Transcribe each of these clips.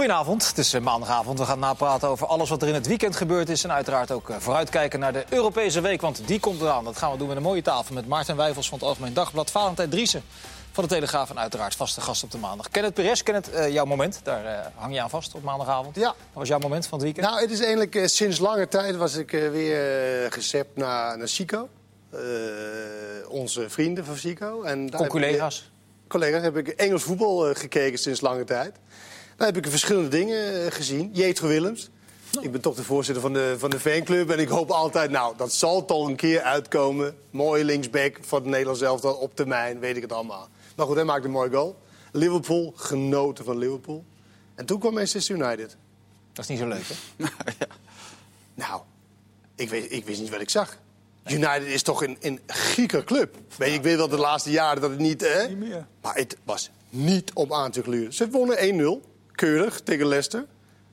Goedenavond, het is eh, maandagavond. We gaan napraten over alles wat er in het weekend gebeurd is. En uiteraard ook eh, vooruitkijken naar de Europese week, want die komt eraan. Dat gaan we doen met een mooie tafel met Maarten Wijfels van het Algemeen Dagblad. Valentijn Driessen van de Telegraaf en uiteraard vaste gast op de maandag. Kenneth Perez, Kenneth, uh, jouw moment. Daar uh, hang je aan vast op maandagavond. Ja. Wat was jouw moment van het weekend? Nou, het is eigenlijk uh, sinds lange tijd was ik weer gecept naar, naar Chico. onze vrienden van Chico. En daar collega's? Collega's heb ik Engels voetbal gekeken sinds lange tijd. Daar heb ik verschillende dingen gezien. Jetro Willems. Ik ben toch de voorzitter van de, van de fanclub. En ik hoop altijd, nou, dat zal toch een keer uitkomen. Mooie linksback van het Nederlands elftal op termijn, weet ik het allemaal. Maar goed, hij maakte een mooi goal. Liverpool, genoten van Liverpool. En toen kwam Manchester United. Dat is niet zo leuk, hè? ja. Nou, ik, weet, ik wist niet wat ik zag. United is toch een, een club. Weet, ik weet wel de laatste jaren dat het niet... Hè? Niet meer. Maar het was niet om aan te gluren. Ze wonnen 1-0, keurig, tegen Leicester.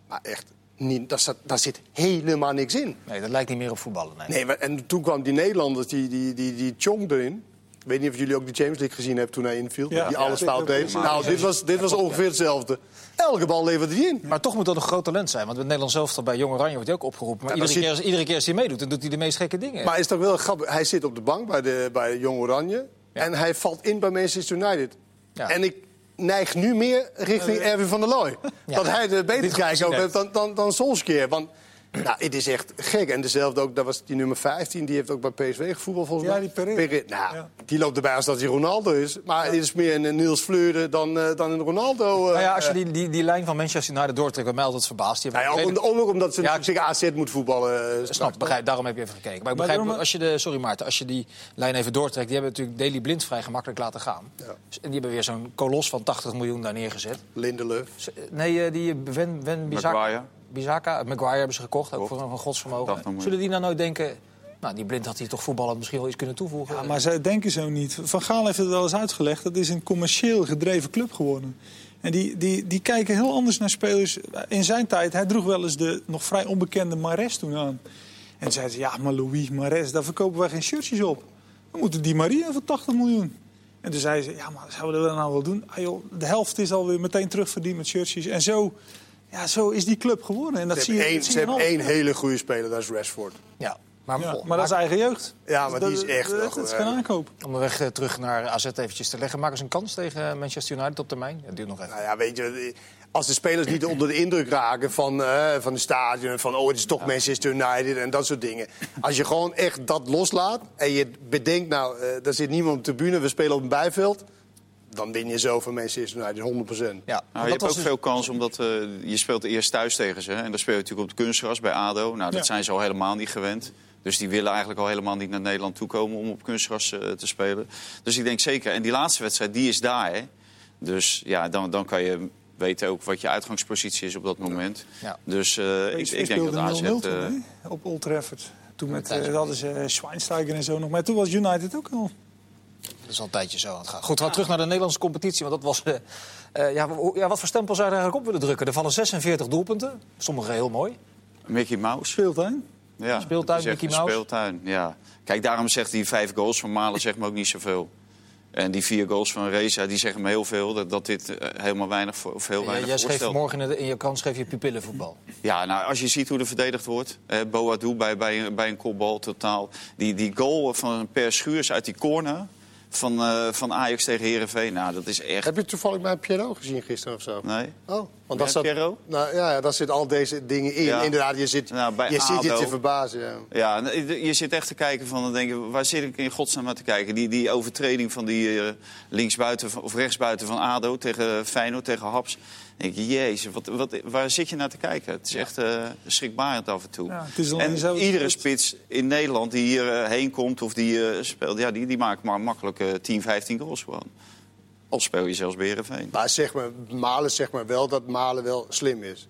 Maar echt, niet, daar, zat, daar zit helemaal niks in. Nee, dat lijkt niet meer op voetballen. Nee, nee en toen kwam die Nederlanders, die, die, die, die Chong erin. Ik weet niet of jullie ook de James League gezien hebben toen hij inviel. Ja. Die alles fout deed. Nou, dit was, dit was ongeveer hetzelfde. Elke bal levert hij in. Maar toch moet dat een groot talent zijn. Want met Nederland zelf bij Jong Oranje wordt hij ook opgeroepen. Maar iedere, keer, iedere keer als hij meedoet, dan doet hij de meest gekke dingen. Maar is toch wel grappig. Hij zit op de bank bij, de, bij Jong Oranje. En hij valt in bij Manchester United. En ik neig nu meer richting Erwin van der Looy. Dat hij de beter kijkt heeft dan, dan, dan Solskjaer. Want nou, het is echt gek. En dezelfde ook, dat was die nummer 15, die heeft ook bij PSV gevoetbald volgens mij. Ja, die Pereira. Nou, ja. die loopt erbij als dat hij Ronaldo is. Maar het is meer een Niels Fleurde dan, uh, dan een Ronaldo. Uh, nou ja, als je die, die, die lijn van Manchester United doortrekt, wat mij altijd verbaast. Die nou ja, ook, ook omdat ze ja, zich AZ moet voetballen. Uh, snap, begrijp, daarom heb je even gekeken. Maar ik begrijp, maar als je de, sorry Maarten, als je die lijn even doortrekt... die hebben natuurlijk Daily Blind vrij gemakkelijk laten gaan. Ja. Dus, en die hebben weer zo'n kolos van 80 miljoen daar neergezet. Lindelöf. Nee, die Wen, Wen Bizak. Bizaka, Maguire hebben ze gekocht, ook voor een godsvermogen. Zullen die nou nooit denken... Nou, die blind had hij toch voetballend misschien wel iets kunnen toevoegen. Ja, maar zij denken zo niet. Van Gaal heeft het wel eens uitgelegd. Dat is een commercieel gedreven club geworden. En die, die, die kijken heel anders naar spelers. In zijn tijd, hij droeg wel eens de nog vrij onbekende Mares toen aan. En zeiden ze, ja, maar Louis Mares, daar verkopen wij geen shirtjes op. We moeten die Maria voor 80 miljoen. En toen zeiden ze, ja, maar zouden we dat nou wel doen? Ah, joh, de helft is alweer meteen terugverdiend met shirtjes. En zo ja, zo is die club geworden. En dat ze zie je, één, ze hebben één hele goede speler, dat is Rashford. Ja. Maar, ja, maar dat is eigen jeugd. Ja, maar die is echt... Dat, dat is geen aankoop. Om de weg eh, terug naar AZ eventjes te leggen. Maken ze een kans tegen Manchester United op termijn? Dat duurt nog even. Nou ja, weet je... Als de spelers niet onder de indruk raken van, uh, van de stadion... van oh, het is toch ja. Manchester United en dat soort dingen. Als je gewoon echt dat loslaat en je bedenkt... nou, uh, daar zit niemand op de tribune, we spelen op een bijveld dan win je zo van Manchester United 100%. Ja, nou, je hebt ook dus... veel kans omdat uh, je speelt eerst thuis tegen ze. En dan speel je natuurlijk op de kunstgras bij ADO. Nou, dat ja. zijn ze al helemaal niet gewend. Dus die willen eigenlijk al helemaal niet naar Nederland toekomen om op kunstgras uh, te spelen. Dus ik denk zeker. En die laatste wedstrijd, die is daar. Hè? Dus ja, dan, dan kan je weten ook wat je uitgangspositie is op dat moment. Ja. Dus uh, ik, ik denk dat AZ... 0 uh, op Old Trafford. Toen met, uh, hadden ze Schweinsteiger en zo nog. Maar toen was United ook al... Dat is al een tijdje zo aan het gaan. Goed, we gaan terug naar de Nederlandse competitie. Want dat was. Uh, uh, ja, ja, wat voor stempel zou je er eigenlijk op willen drukken? Er vallen 46 doelpunten. Sommige heel mooi. Mickey Mouse. Speeltuin. Ja, speeltuin, Mickey Mouse. Speeltuin, ja. Kijk, daarom zegt die vijf goals van Malen zegt me ook niet zoveel. En die vier goals van Reza, die zeggen me heel veel. Dat, dat dit uh, helemaal weinig voor, of heel weinig ja, Jij schreef vanmorgen in, in, je krant schreef je pupillenvoetbal. Ja, nou, als je ziet hoe er verdedigd wordt. Eh, Boadou bij, bij, bij een kopbal totaal. Die, die goal van Per Schuurs uit die corner van, uh, van Ajax tegen Herenveen. Nou, dat is echt. Heb je toevallig bij Pierrot gezien gisteren of zo? Nee. Oh, want dat zat. Nou ja, ja, daar zitten al deze dingen in. Ja. Inderdaad, je zit, nou, je, ziet je te verbazen. Ja. ja, je zit echt te kijken van, dan denk je, waar zit ik in godsnaam naar te kijken? Die, die overtreding van die uh, linksbuiten of rechtsbuiten van Ado tegen Feyenoord, tegen Haps denk je, jezus, wat, wat, waar zit je naar te kijken? Het is echt uh, schrikbarend af en toe. Ja, en zo iedere spits in Nederland die hierheen uh, heen komt of die uh, speelt... Ja, die, die maakt maar makkelijk 10, 15 goals gewoon. Of speel je zelfs bij Heerenveen. Maar zeg maar, Malen zegt maar wel dat Malen wel slim is.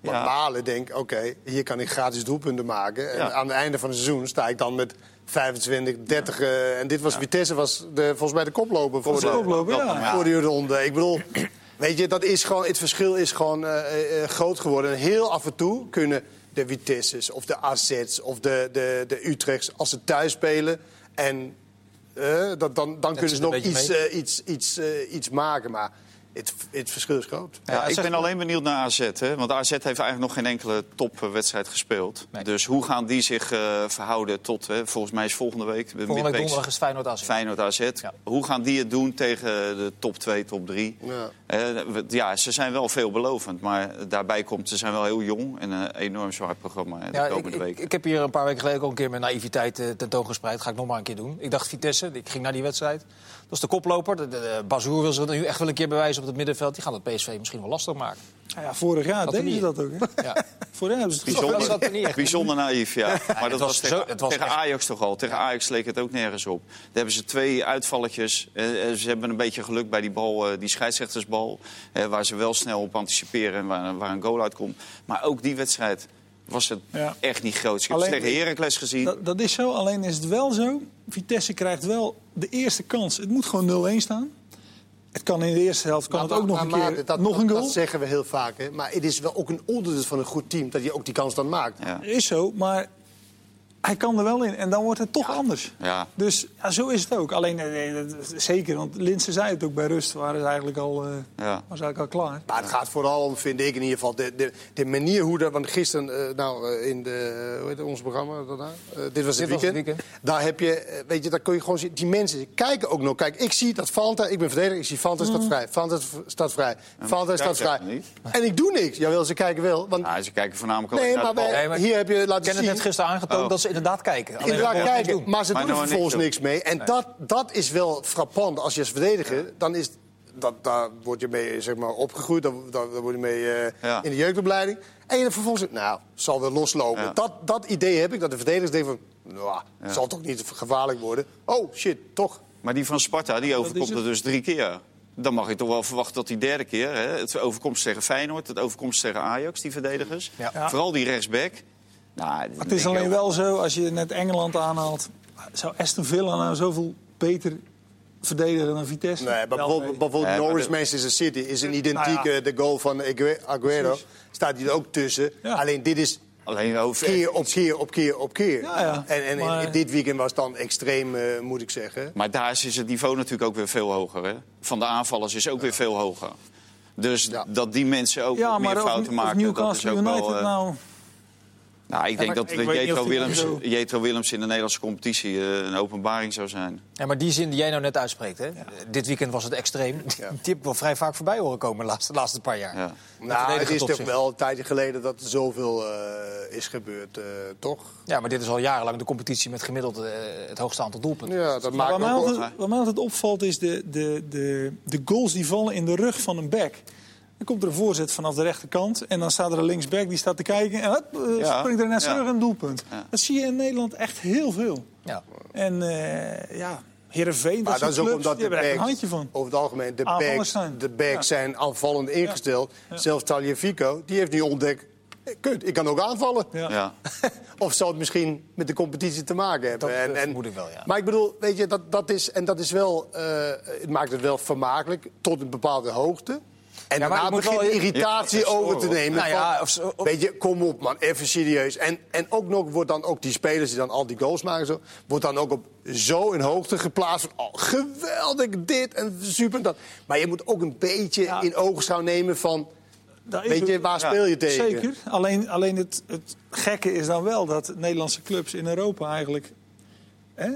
Want ja. Malen denkt, oké, hier kan ik gratis doelpunten maken. En ja. aan het einde van het seizoen sta ik dan met 25, 30... en dit was, Vitesse was de, volgens mij de koploper voor de, de, koploper, ja. voor die ronde. Ik bedoel... Weet je, dat is gewoon, het verschil is gewoon uh, uh, groot geworden. En heel af en toe kunnen de Vitesse's of de AZ's of de, de, de Utrechts... als ze thuis spelen en dat, dan, dan kunnen ze nog iets, iets, iets, iets maken. Maar het, het verschil is groot. Ja, Ja, ik zeg- ben alleen benieuwd naar AZ. Hè? Want AZ heeft eigenlijk nog geen enkele topwedstrijd gespeeld. Nee. Dus hoe gaan die zich eh, verhouden tot... Hè, volgens mij is volgende week... de Volgende week midweeks donderdag is Feyenoord AZ. Feyenoord AZ. Ja. Hoe gaan die het doen tegen de top 2, top 3? Ja. Eh, ja, ze zijn wel veelbelovend. Maar daarbij komt, ze zijn wel heel jong. En een enorm zwaar programma hè, de Ja, komende ik, weken. ik heb hier een paar weken geleden ook een keer mijn naïviteit eh, tentoongespreid. Ga ik nog maar een keer doen. Ik dacht Vitesse, ik ging naar die wedstrijd. Dat is de koploper. De, de, de Bazoer wil zich nu echt wel een keer bewijzen op het middenveld. Die gaan het PSV misschien wel lastig maken. Nou ja, vorig jaar Dat deden ze dat ook. Hè? Ja. Vorig jaar hebben ze het Bijzonder. Dat er niet echt. Bijzonder naïef, ja. Maar dat was was, tegen, zo- het was tegen echt- Ajax toch al. Tegen Ajax leek het ook nergens op. Daar hebben ze twee uitvalletjes. Eh, eh, ze hebben een beetje geluk bij die bal, eh, die scheidsrechtersbal. eh, waar ze wel snel op anticiperen en waar, waar een goal uitkomt. Maar ook die wedstrijd was het Ja. echt niet groot. Ik heb het Alleen- tegen Heracles gezien. Dat, dat is zo, alleen is het wel zo. Vitesse krijgt wel de eerste kans. Het moet gewoon 0-1 staan. Het kan in de eerste helft kan Maar- het ook nog maar- een keer dat, nog een goal. Dat zeggen we heel vaak. Hè? Maar het is wel ook een onderdeel van een goed team dat je ook die kans dan maakt. Ja. Is zo, maar hij kan er wel in. En dan wordt het toch anders. Ja. Dus ja, zo is het ook. Alleen, eh, nee, dat- zeker, want Linse zei het ook bij rust. Waren ze eigenlijk al, eh, Ja. was eigenlijk al klaar. Maar het gaat vooral om, vind ik in ieder geval, de, de, de manier hoe dat... Want gisteren, eh, nou, eh, in de, hoe heet het, ons programma daarna? Eh, dit was het Dit het weekend. weekend. Daar heb je, eh, weet je, daar kun je gewoon zien. Die mensen kijken ook nog. Kijk, ik zie dat Fanta, ik ben verdediger, ik zie Fanta staat vrij. Fanta staat vrij. Fanta staat vrij. En ik doe niks. Jawel, ze kijken wel. Want, Ja, ze kijken voornamelijk ook nee, naar maar, de bal. Nee, maar- hier heb je Ik laten ken het zien... net gisteren aangetoond Oh. dat ze inderdaad kijken. Alleen Inderdaad kijken, doen. maar ze Maar doen er nou vervolgens niks niks mee. En dat, dat is wel frappant als je als verdediger... dan is, dat, daar word je mee zeg maar, opgegroeid, daar, daar, daar word je mee eh, Ja. in de jeugdopleiding. En je vervolgens, nou, zal wel loslopen. Ja. Dat, dat idee heb ik, dat de verdedigers denken van... nou, het zal toch niet gevaarlijk worden. Oh, shit, toch. Maar die van Sparta, die overkomt er dus drie keer. Dan mag je toch wel verwachten dat die derde keer... Hè, het overkomt tegen Feyenoord, het overkomt tegen Ajax, die verdedigers. Ja. Ja. Vooral die rechtsback. Nou, Maar het is alleen wel zo, als je net Engeland aanhaalt... zou Aston Villa nou zoveel beter verdedigen dan Vitesse? Nee, maar bijvoorbeeld, bijvoorbeeld Nee, maar Norwich de- Manchester City is een identieke... Nou ja. de goal van Ague- Aguero Precies. staat hier ook tussen. Ja. Alleen dit is Alleen over... keer op keer op keer op keer. Ja, ja. En, en Maar- dit weekend was dan extreem, eh, moet ik zeggen. Maar daar is het niveau natuurlijk ook weer veel hoger. Hè? Van de aanvallers is ook weer veel hoger. Dus Ja. dat die mensen ook Ja, meer maar fouten maken, dat is Newcastle ook United wel... eh, nou... nou, ik denk dat ik Jetro Willems, zo- Jetro Willems in de Nederlandse competitie eh, een openbaring zou zijn. Ja, maar die zin die jij nou net uitspreekt, hè? dit weekend was het extreem. Die heb ik wel vrij vaak voorbij horen komen de laatste, laatste paar jaar. Ja. Dat Nou, het is toch wel een tijdje geleden dat er zoveel eh, is gebeurd, eh, toch? Ja, maar dit is al jarenlang de competitie met gemiddeld het hoogste aantal doelpunten. Ja, dat maakt wat mij, altijd, wat mij altijd opvalt is de, de, de, de goals die vallen in de rug van een back. Dan komt er een voorzet vanaf de rechterkant. En dan staat er een linksback die staat te kijken. En eh, Ja, springt er net ja. terug een doelpunt. Ja. Dat zie je in Nederland echt heel veel. Ja. En eh ja, Heerenveen, Maar dat, is ook clubs, omdat de er backs, handje van. over het algemeen, de backs, zijn. de backs Ja. zijn aanvallend ingesteld. Zelfs Taliafico, die heeft nu ontdekt, eh, kut, ik kan ook aanvallen. Ja. Ja. Of zou het misschien met de competitie te maken hebben? Dat, eh, vermoed ik wel, ja. Maar ik bedoel, weet je, dat, dat is, en dat is wel, eh, het maakt het wel vermakelijk tot een bepaalde hoogte. En maar daarna begint wel- irritatie Ja, over te nemen. Nou ja, van, of weet je, kom op man, even serieus. En, en ook nog wordt dan ook die spelers die dan al die goals maken, zo, wordt dan ook op zo in hoogte geplaatst. Van, oh, geweldig dit en super dat. Maar je moet ook een beetje Ja. in ogenschouw nemen van, weet je, waar Ja, speel je tegen? Zeker. Alleen, alleen het, het gekke is dan wel dat Nederlandse clubs in Europa eigenlijk hè,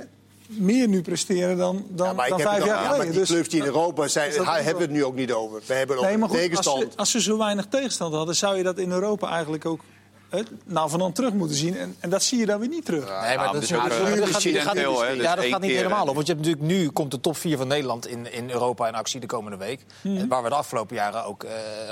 meer nu presteren dan, dan, Ja, maar ik dan vijf jaar ja, maar geleden. die Dus- clubs die in Europa zijn, daar ook hebben we het nu ook niet over. We hebben het Nee, over als tegenstand. ze, als ze zo weinig tegenstand hadden, zou je dat in Europa eigenlijk ook hè, nou van dan terug moeten zien. En, en dat zie je dan weer niet terug. Nee, maar dat ook, gaat- dat Ja, dat niet keer, helemaal op. Want je hebt natuurlijk nu komt de top 4 van Nederland in, in Europa in actie de komende week. Mhm. Waar we de afgelopen jaren ook eh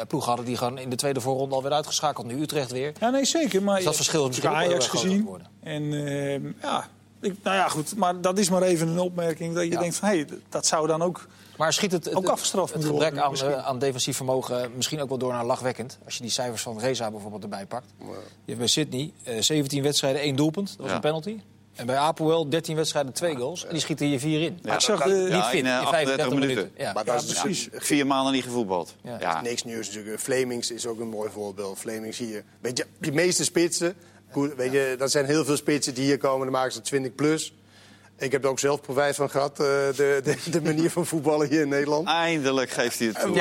ploegen hadden die gewoon in de tweede voorronde alweer uitgeschakeld. Nu Utrecht weer. Ja, nee, zeker. Maar Dus dat je verschil is misschien ook Ajax erg gezien. En ehm, ja, ik, nou ja, goed. Maar dat is maar even een opmerking dat je Ja. denkt van... hé, hey, dat zou dan ook... Maar schiet het, het, Ook afgestraft het gebrek worden, aan, eh, aan defensief vermogen eh, misschien ook wel door naar lachwekkend. Als je die cijfers van Reza bijvoorbeeld erbij pakt. Je hebt bij Sydney eh, 17 wedstrijden, één doelpunt. Dat was Ja. een penalty. En bij Apoel 13 wedstrijden, twee goals. En die schieten hier vier in. Ja, ik zag de- Niet Ja, fit, in, eh, in 35 38 minuten. minuten. Ja. Maar dat Ja, is dus precies. Vier maanden niet gevoetbald. Ja. Ja. niks nieuws natuurlijk. Flemings is ook een mooi voorbeeld. Flemings hier. Weet je, die meeste spitsen, goed, weet je, dat zijn heel veel spitsen die hier komen. Dan maken ze 20 plus. Ik heb er ook zelf profijt van gehad, eh, de, de, de manier van voetballen hier in Nederland. Eindelijk geeft hij het toe.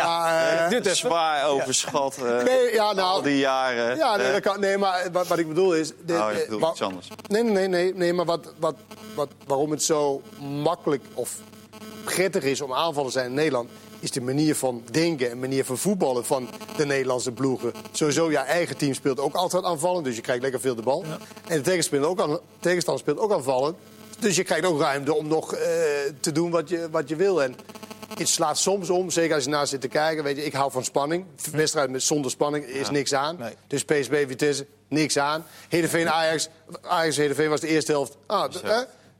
Dit even. Zwaar overschat. eh, Nee, ja, nou- al die jaren. Ja, nee, dat kan, nee maar wat, wat ik bedoel is... de- Oh, eh, bedoelt wa- iets anders. Nee, nee, nee, nee, nee maar wat, wat, wat, waarom het zo makkelijk of prettig is om aanvallen te zijn in Nederland... is de manier van denken en manier van voetballen van de Nederlandse ploegen. Sowieso, je eigen team speelt ook altijd aanvallen, dus je krijgt lekker veel de bal. En de tegenstander, ook aan, tegenstander speelt ook aanvallen. Dus je krijgt ook ruimte om nog eh, te doen wat je, wat je wil. En het slaat soms om, zeker als je naar zit te kijken. Weet je, ik hou van spanning. Wedstrijd met zonder spanning is niks aan. Nee. Dus PSV, Vitesse, niks aan. Heerenveen, Ajax. Ajax, Heerenveen was de eerste helft. Ah?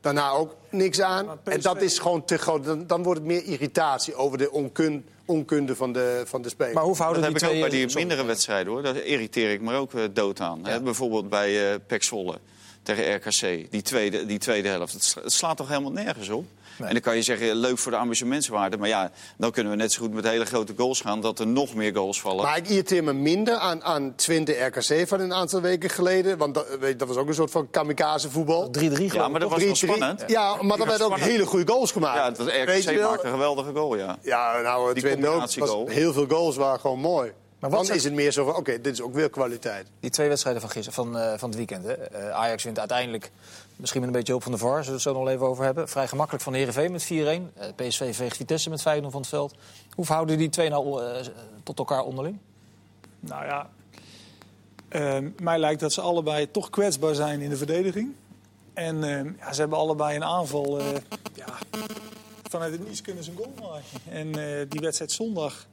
Daarna ook niks aan. PSV En dat is gewoon te groot. Dan, dan wordt het meer irritatie over de onkun, onkunde van de, van de speler. Maar hoe verhouden Dat die heb ik ook twee... bij die mindere wedstrijden hoor. Daar irriteer ik me ook eh, dood aan. Hè, bijvoorbeeld bij eh Pek Zwolle tegen RKC. Die tweede, die tweede helft. Het slaat toch helemaal nergens op? En dan kan je zeggen, leuk voor de amusementswaarde. Maar ja, dan kunnen we net zo goed met hele grote goals gaan... dat er nog meer goals vallen. Maar ik irriteer me minder aan, aan Twente RKC van een aantal weken geleden. Want dat, weet je, dat was ook een soort van kamikaze voetbal. 3-3 geloof ja, maar dat was wel spannend. Ja, maar er werden ook hele goede goals gemaakt. Ja, dat RKC maakte een geweldige goal, ja. Ja, nou, Twente ook. heel veel goals waren gewoon mooi. Maar wat Dan is het meer zo van, oké, dit is ook weer kwaliteit. Die twee wedstrijden van, gister, van, eh, van het weekend. Hè. Eh, Ajax wint uiteindelijk, misschien met een beetje hulp van de VAR... zullen we het zo nog even over hebben. Vrij gemakkelijk van de Heerenveen met 4-1. Eh, PSV veegt Vitesse met 5-0 van het veld. Hoe verhouden die twee nou tot elkaar onderling? Nou ja, eh, mij lijkt dat ze allebei toch kwetsbaar zijn in de verdediging. En eh, ja, ze hebben allebei een aanval. eh, ja, vanuit het niets kunnen ze een goal maken. En eh, die wedstrijd zondag.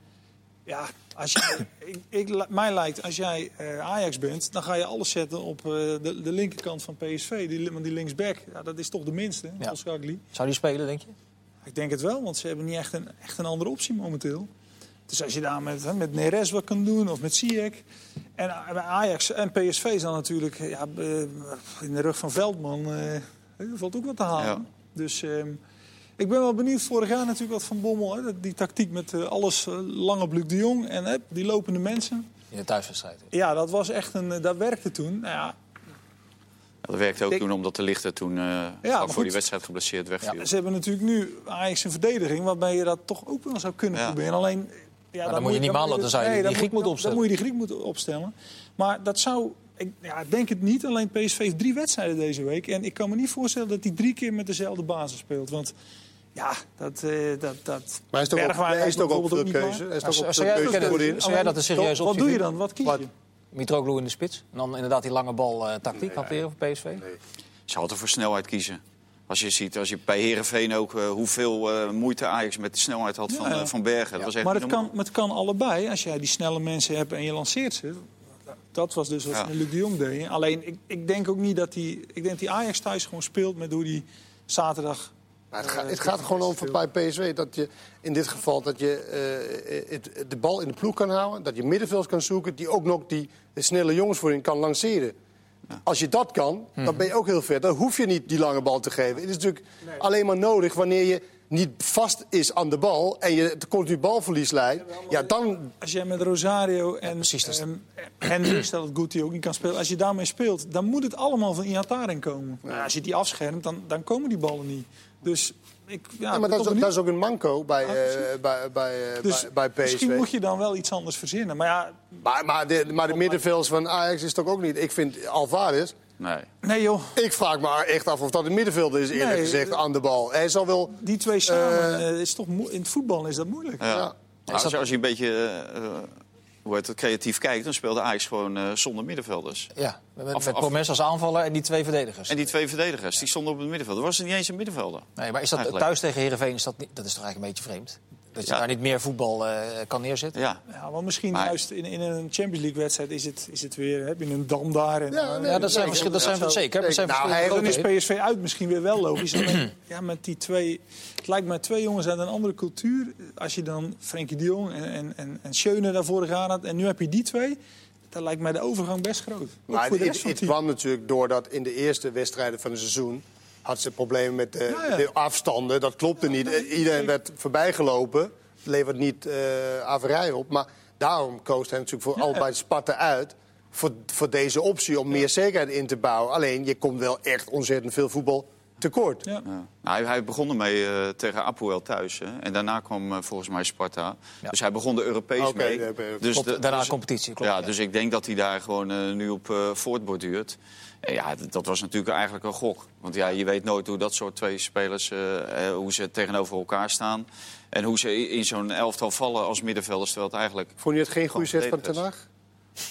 Ja, als je, ik, ik, mij lijkt, als jij eh, Ajax bent, dan ga je alles zetten op eh, de, de linkerkant van PSV. Die, want die linksback, ja, dat is toch de minste, Ja. Zou die spelen, denk je? Ik denk het wel, want ze hebben niet echt een, echt een andere optie momenteel. Dus als je daar met, hè, met Neres wat kan doen, of met Ziyech. En eh, bij Ajax en PSV is dan natuurlijk ja, eh, in de rug van Veldman. eh, er valt ook wat te halen. Ja. Dus ehm, ik ben wel benieuwd. Vorig jaar natuurlijk wat van Bommel. Hè, die tactiek met eh, alles eh, lang op Luc de Jong en hè, die lopende mensen. In de thuiswedstrijd. Ja, dat was echt een. eh, dat werkte toen. Nou ja, Dat werkte ook Ik- toen omdat de lichter toen eh maar vlak voor goed. die wedstrijd geblesseerd wegviel. ze hebben natuurlijk nu Ajax een verdediging waarbij je dat toch ook wel zou kunnen Ja. proberen. Alleen, ja, dan moet je niet malen, dan zou je die dan Griek moet- moeten opstellen. Dan moet je die Griek moeten opstellen. Maar dat zou, ik ja, ik denk het niet. Alleen PSV heeft drie wedstrijden deze week. En ik kan me niet voorstellen dat hij drie keer met dezelfde basis speelt. Want ja, dat... eh dat, dat Maar is het ook, is het ook, keuze? Is het ook jij- keuze voorin? zou jij dat een serieuze Wat optie doe je dan? Wat kies Wat? je? Mitroglou in de spits. En dan inderdaad die lange bal eh, tactiek hanteren voor PSV. Ze hadden voor snelheid kiezen. Als je ziet, als je bij Herenveen ook eh, hoeveel eh, moeite Ajax met de snelheid had van, Ja, van Bergen. Dat was echt Maar het kan, het kan allebei. Als jij die snelle mensen hebt en je lanceert ze. Dat was dus wat Ja. Luc de Jong deed. Alleen, ik, ik denk ook niet dat hij... Ik denk dat die Ajax thuis gewoon speelt met hoe die zaterdag... Maar het, gaat, het gaat er gewoon om voor bij PSV dat je in dit geval dat je eh, het, de bal in de ploeg kan houden, dat je middenveld kan zoeken, die ook nog die snelle jongens voorin kan lanceren. Als je dat kan, dan ben je ook heel ver. Dan hoef je niet die lange bal te geven. Het is natuurlijk alleen maar nodig wanneer je niet vast is aan de bal en je het continu balverlies leidt. Ja, dan Als jij met Rosario en precies, dat ehm, Henry, stel dat Guti ook niet kan spelen... als je daarmee speelt, dan moet het allemaal van Iataren komen. Maar als je die afschermt, dan, dan komen die ballen niet. Dus ik... Ja, Ja, maar dat is, ook, dat is ook een manco bij, Ah, eh, precies. bij, bij, eh, dus bij, bij PSV. misschien moet je dan wel iets anders verzinnen. Maar ja, Maar, maar de, maar de middenvelders van Ajax is toch ook niet. Ik vind Alvarez. Nee. nee joh, Ik vraag me echt af of dat een middenvelder is, eerlijk Nee, gezegd, aan de bal. Hij zal wel. die twee samen, Eh, eh, is toch moe- in het voetbal is dat moeilijk. Ja. Ja. Nou, als, je- als je een beetje eh, eh, hoe heet het, creatief kijkt, dan speelde Ajax gewoon eh, zonder middenvelders. Ja, met, Af- met af- Promes als aanvaller en die twee verdedigers. En die twee verdedigers, die stonden op het middenveld. Er was er niet eens een middenvelder. Nee, maar is dat Eigenlijk. thuis tegen Heerenveen, is dat, niet, dat is toch eigenlijk een beetje vreemd? Dat je Ja. daar niet meer voetbal eh, kan neerzetten? Ja. Ja, want misschien Maar- juist in, in een Champions League wedstrijd is het, is het weer... heb je een dam daar. En, Ja, eh, nee, Ja, dat zijn, nee, verschil, dat zijn ja, zeker. Dat zijn nou, hij- Dan is. PSV uit misschien weer wel logisch. Ja, met die twee, het lijkt mij twee jongens uit een andere cultuur. Als je dan Frenkie de Jong en, en, en, en Schöne daar vorig jaar had... en nu heb je die twee... dan lijkt mij de overgang best groot. Maar het, het kwam natuurlijk doordat in de eerste wedstrijden van het seizoen. Had ze problemen met de, Ja, ja. de afstanden. Dat klopte niet. Iedereen werd voorbijgelopen. Levert niet eh averij op. Maar daarom koos hij natuurlijk voor allebei Sparta uit. Voor, voor deze optie om meer zekerheid in te bouwen. Alleen, je komt wel echt ontzettend veel voetbal tekort. Ja. Ja. Nou, hij, hij begon ermee eh, tegen Apoel thuis. Hè. En daarna kwam eh, volgens mij Sparta. Ja. Dus hij begon er Europees Oké, mee. Dus Klopt, de- daarna dus- competitie, klopt, Ja, ja. dus ik denk dat hij daar gewoon nu op voortborduurt. En ja, dat was natuurlijk eigenlijk een gok. Want ja, je weet nooit hoe dat soort twee spelers... eh, eh, hoe ze tegenover elkaar staan. En hoe ze in zo'n elftal vallen als middenvelders. Terwijl het eigenlijk... Vond je het geen goede set van. Ten Hag?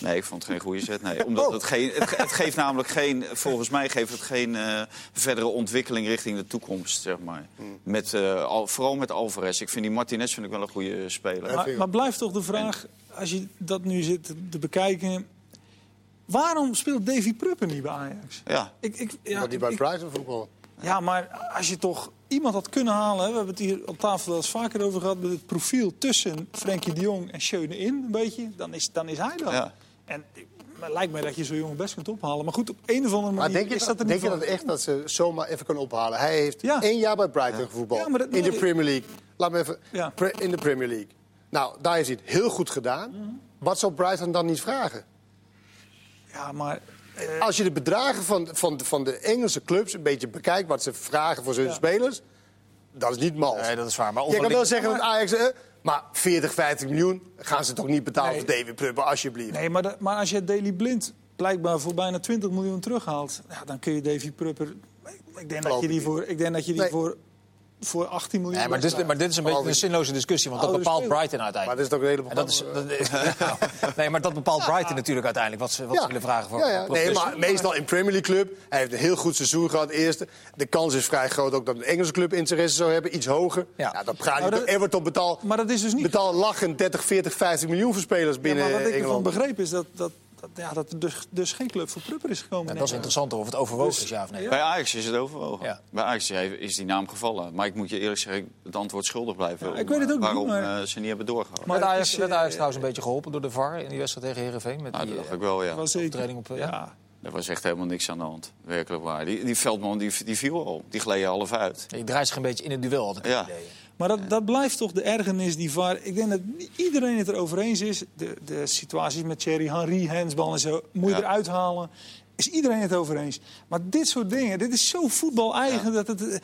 Nee, ik vond het geen goede zet. Nee. Omdat Oh. het, geen, het, ge- het geeft namelijk geen... Volgens mij geeft het geen eh, verdere ontwikkeling richting de toekomst, zeg maar. Hmm. Met, eh, al, vooral met Alvarez. Ik vind die Martinez vind ik wel een goede speler. Maar, maar blijft toch de vraag, als je dat nu zit te bekijken... Waarom speelt Davy Prupper niet bij Ajax? Ja. Ik, ik, ja, dat hij bij Brighton voetbal. ja, maar als je toch iemand had kunnen halen... We hebben het hier op tafel wel eens vaker over gehad... met het profiel tussen Frenkie de Jong en Schöne in, een beetje... dan is, dan is hij dat. Ja. En maar het lijkt mij dat je zo'n jongen best kunt ophalen. Maar goed, op een of andere Maar manier denk je, is dat, dat er denk niet je dat echt dat ze zomaar even kunnen ophalen? Hij heeft Ja. één jaar bij Brighton gevoetbald. Ja, maar in de. Premier League. Laat me even. In de Premier League. Nou, daar heeft hij het heel goed gedaan. Mhm. Wat zou Brighton dan niet vragen? Ja, maar... eh, Als je de bedragen van, van, van de Engelse clubs een beetje bekijkt... wat ze vragen voor zijn Ja. spelers... dat is niet mals. Nee, dat is waar. Maar Je kan wel zeggen dat Ajax... eh, maar 40, 50 miljoen gaan ze toch niet betalen Nee. voor David Prupper, alsjeblieft. Nee, maar, de- maar als je Daily Blind blijkbaar voor bijna 20 miljoen terughaalt... Ja, dan kun je Davy Prupper... Ik, denk dat je die voor, ik denk dat je die Nee. voor, voor 18 miljoen... Nee, maar, dit, is- maar dit is een beetje Alweer. een zinloze discussie, want dat Oudere bepaalt speler. Brighton Maar uiteindelijk. dat is toch een hele En dat is, dat is- nee, maar dat bepaalt Brighton natuurlijk uiteindelijk, wat ze, wat ze willen vragen voor ja, Nee, maar meestal in Premier League club. Hij heeft een heel goed seizoen gehad, eerste. De kans is vrij groot ook dat een Engelse club interesse zou hebben, iets hoger. Ja. Ja. dan praat je Nou, Everton betaalt, Maar dat is dus niet... betaalt lachend 30, 40, 50 miljoen voor spelers Ja, binnen maar wat ik ervan Engeland. begreep is dat, dat, ja, dat er dus, dus geen club voor Prupper is gekomen. En in dat is Engeland. interessanter of het overwogen Dus- is, ja of nee. Ja. Bij Ajax is het overwogen. Ja. Bij Ajax is die naam gevallen. Maar ik moet je eerlijk zeggen, het antwoord schuldig blijven. Ja, ik om, weet het eh, ook niet, waarom maar- eh, ze niet hebben doorgehouden. Maar Met Ajax, is, werd eh, Ajax trouwens een beetje geholpen door de VAR in die wedstrijd tegen Heerenveen. Met die, dat dacht eh, ik wel, ja. Zeker. Optreding op, eh, ja. ja. Er was echt helemaal niks aan de hand. Werkelijk waar. Die, die Veldman die, die viel al. Die gleed half uit. je draait zich een beetje in het duel, had ik Ja. het idee. Maar dat, dat blijft toch de ergernis, die VAR. Ik denk dat iedereen het erover eens is. De, de situaties met Thierry Henry, handsbal en zo, moet je Ja. eruit halen. Is iedereen het over eens. Maar dit soort dingen, dit is zo voetbal-eigen. Dat het,